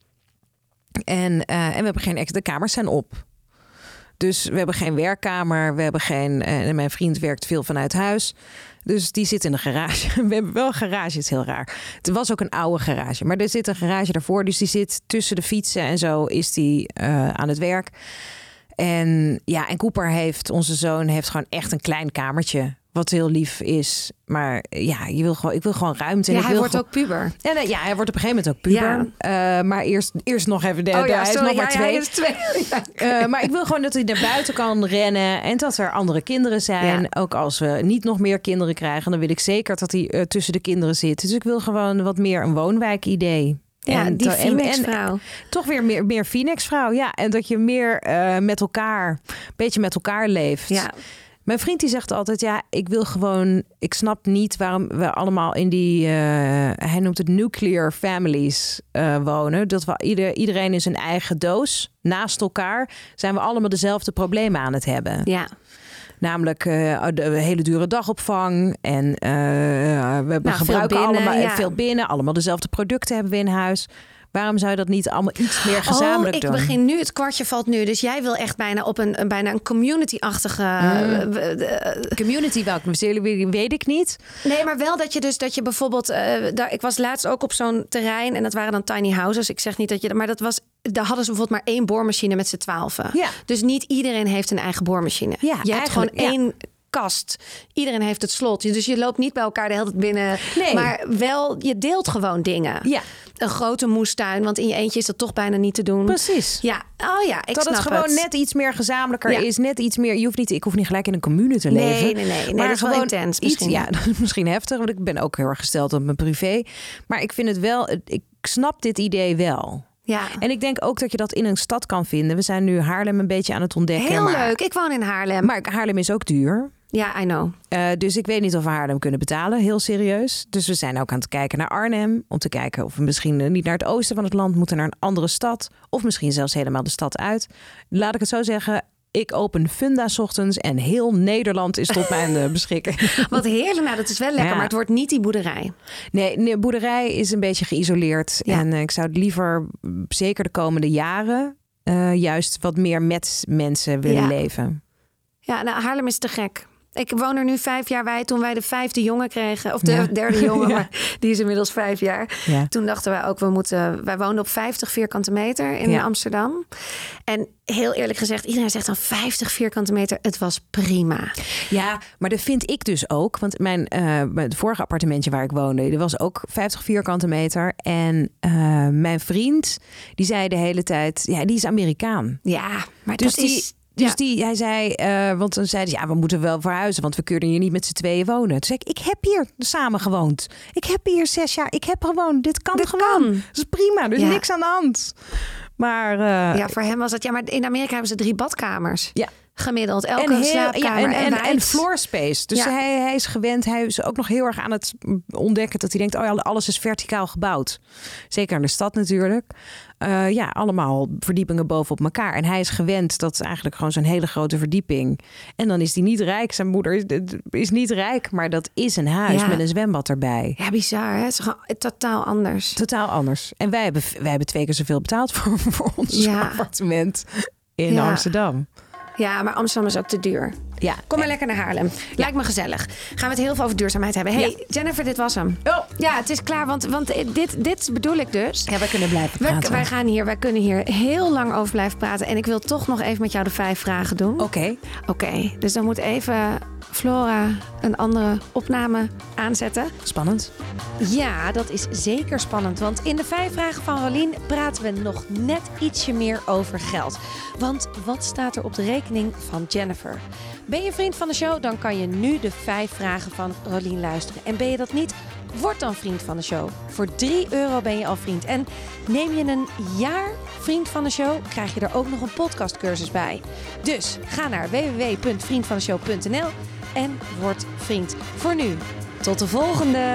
En, eh, en we hebben geen extra. De kamers zijn op. Dus we hebben geen werkkamer. We hebben geen. eh, En mijn vriend werkt veel vanuit huis. Dus die zit in de garage. We hebben wel een garage, is heel raar. Het was ook een oude garage. Maar er zit een garage daarvoor. Dus die zit tussen de fietsen en zo is die eh, aan het werk. En ja, en Cooper heeft, onze zoon, heeft gewoon echt een klein kamertje. Wat heel lief is. Maar ja, je wil gewoon, ik wil gewoon ruimte. En Ja, hij wordt gewoon- ook puber. Ja, nee, ja, hij wordt op een gegeven moment ook puber. Eh, maar eerst, eerst nog even de, Oh ja, hij is nog maar twee. is. Eh, maar ik wil gewoon dat hij naar buiten kan rennen en dat er andere kinderen zijn. Ook als we niet nog meer kinderen krijgen, dan wil ik zeker dat hij eh, tussen de kinderen zit. Dus ik wil gewoon wat meer een woonwijk-idee. Ja, En die en- en- Phoenix-vrouw. Toch weer meer, meer Phoenix-vrouw. Ja, en dat je meer eh, met elkaar, een beetje met elkaar leeft. Ja. Mijn vriend die zegt altijd, ja, ik wil gewoon, ik snap niet waarom we allemaal in die, eh, hij noemt het nuclear families eh, wonen. Dat we ieder, iedereen in zijn eigen doos, naast elkaar, zijn we allemaal dezelfde problemen aan het hebben. ja. Namelijk eh, de hele dure dagopvang en we veel gebruiken binnen, allemaal ja. veel binnen, allemaal dezelfde producten hebben we in huis. Waarom zou je dat niet allemaal iets meer gezamenlijk oh, ik doen? begin nu, het kwartje valt nu. Dus jij wil echt bijna op een, een bijna een community-achtige... Mm. eh, eh, Community welke weet ik niet. Nee, maar wel dat je dus dat je bijvoorbeeld. eh, daar, ik was laatst ook op zo'n terrein en dat waren dan tiny houses. Ik zeg niet dat je. Maar dat was. Daar hadden ze bijvoorbeeld maar één boormachine met z'n twaalfen. Ja. Dus niet iedereen heeft een eigen boormachine. Ja, je hebt gewoon ja. Kast. Iedereen heeft het slot. Dus je loopt niet bij elkaar de hele tijd binnen. Nee. Maar wel, je deelt gewoon dingen. Ja. Een grote moestuin, want in je eentje is dat toch bijna niet te doen. Precies. Ja, oh ja, ik dat snap het gewoon net iets meer gezamenlijker Ja. is. Net iets meer. Je hoeft niet, ik hoef niet gelijk in een commune te Nee, leven. nee, nee. Nee, dat is wel intens Iets, ja, dat is misschien heftig. Want ik ben ook heel erg gesteld op mijn privé. Maar ik vind het wel. Ik snap dit idee wel. Ja. En ik denk ook dat je dat in een stad kan vinden. We zijn nu Haarlem een beetje aan het ontdekken. Heel maar, leuk. Ik woon in Haarlem. Maar Haarlem is ook duur. Ja, I know. Eh, dus ik weet niet of we Haarlem kunnen betalen, heel serieus. Dus we zijn ook aan het kijken naar Arnhem. Om te kijken of we misschien eh, niet naar het oosten van het land moeten, naar een andere stad. Of misschien zelfs helemaal de stad uit. Laat ik het zo zeggen. Ik open Funda 's ochtends en heel Nederland is tot mijn eh, beschikking. Wat heerlijk. Nou, dat is wel lekker. Ja. Maar het wordt niet die boerderij. Nee, nee, boerderij is een beetje geïsoleerd. Ja. En ik zou het liever, mm, zeker de komende jaren, juist wat meer met mensen willen Ja. leven. Ja, nou, Haarlem is te gek. Ik woon er nu vijf jaar bij. Toen wij de vijfde jongen kregen, of de Ja. derde jongen, Ja. maar die is inmiddels vijf jaar. Ja. Toen dachten wij ook, we moeten. Wij woonden op 50 vierkante meter in. Amsterdam. En heel eerlijk gezegd, iedereen zegt dan 50 vierkante meter. Het was prima. Ja, maar dat vind ik dus ook. Want mijn, eh, het vorige appartementje waar ik woonde, er was ook 50 vierkante meter. En eh, mijn vriend, die zei de hele tijd, ja, die is Amerikaan. Ja, maar Dus dat die, is. Dus ja. die, hij zei, eh, want dan zei hij, ja, we moeten wel verhuizen, want we kunnen hier niet met z'n tweeën wonen. Toen zei ik, ik heb hier samen gewoond. Ik heb hier zes jaar, ik heb gewoond. Dit kan Dit gewoon. kan. Dat is prima, dus Ja. niks aan de hand. Maar eh, ja, voor hem was het. Ja, maar in Amerika hebben ze drie badkamers. Ja. Gemiddeld. Elke en, heel, slaapkamer. ja, en, en, en floor space. Dus Ja. hij, hij is gewend. Hij is ook nog heel erg aan het ontdekken dat hij denkt: oh ja, alles is verticaal gebouwd. Zeker in de stad natuurlijk. Eh, ja, allemaal verdiepingen bovenop elkaar. En hij is gewend dat eigenlijk gewoon zo'n hele grote verdieping. En dan is hij niet rijk. Zijn moeder is, is niet rijk, maar dat is een huis Ja. met een zwembad erbij. Ja, bizar. Hè? Het is gewoon totaal anders. Totaal anders. En wij hebben, wij hebben twee keer zoveel betaald voor, voor ons appartement in. Amsterdam. Ja, maar Amsterdam is ook te duur. Ja. Kom maar lekker naar Haarlem. Lijkt me gezellig. Gaan we het heel veel over duurzaamheid hebben. Hey. Jennifer, dit was hem. Oh. Ja, het is klaar, want, want dit, dit bedoel ik dus. Ja, wij kunnen blijven praten. wij, gaan hier, wij kunnen hier heel lang over blijven praten. En ik wil toch nog even met jou de vijf vragen doen. Oké. Oké, dus dan moet even Flora een andere opname aanzetten. Spannend. Ja, dat is zeker spannend. Want in de vijf vragen van Rolien praten we nog net ietsje meer over geld. Want wat staat er op de rekening van Jennifer? Ben je vriend van de show? Dan kan je nu de vijf vragen van Rolien luisteren. En ben je dat niet? Word dan vriend van de show. Voor 3 euro ben je al vriend. En neem je een jaar vriend van de show, krijg je er ook nog een podcastcursus bij. Dus ga naar www.vriendvandeshow.nl en word vriend. Voor nu, tot de volgende!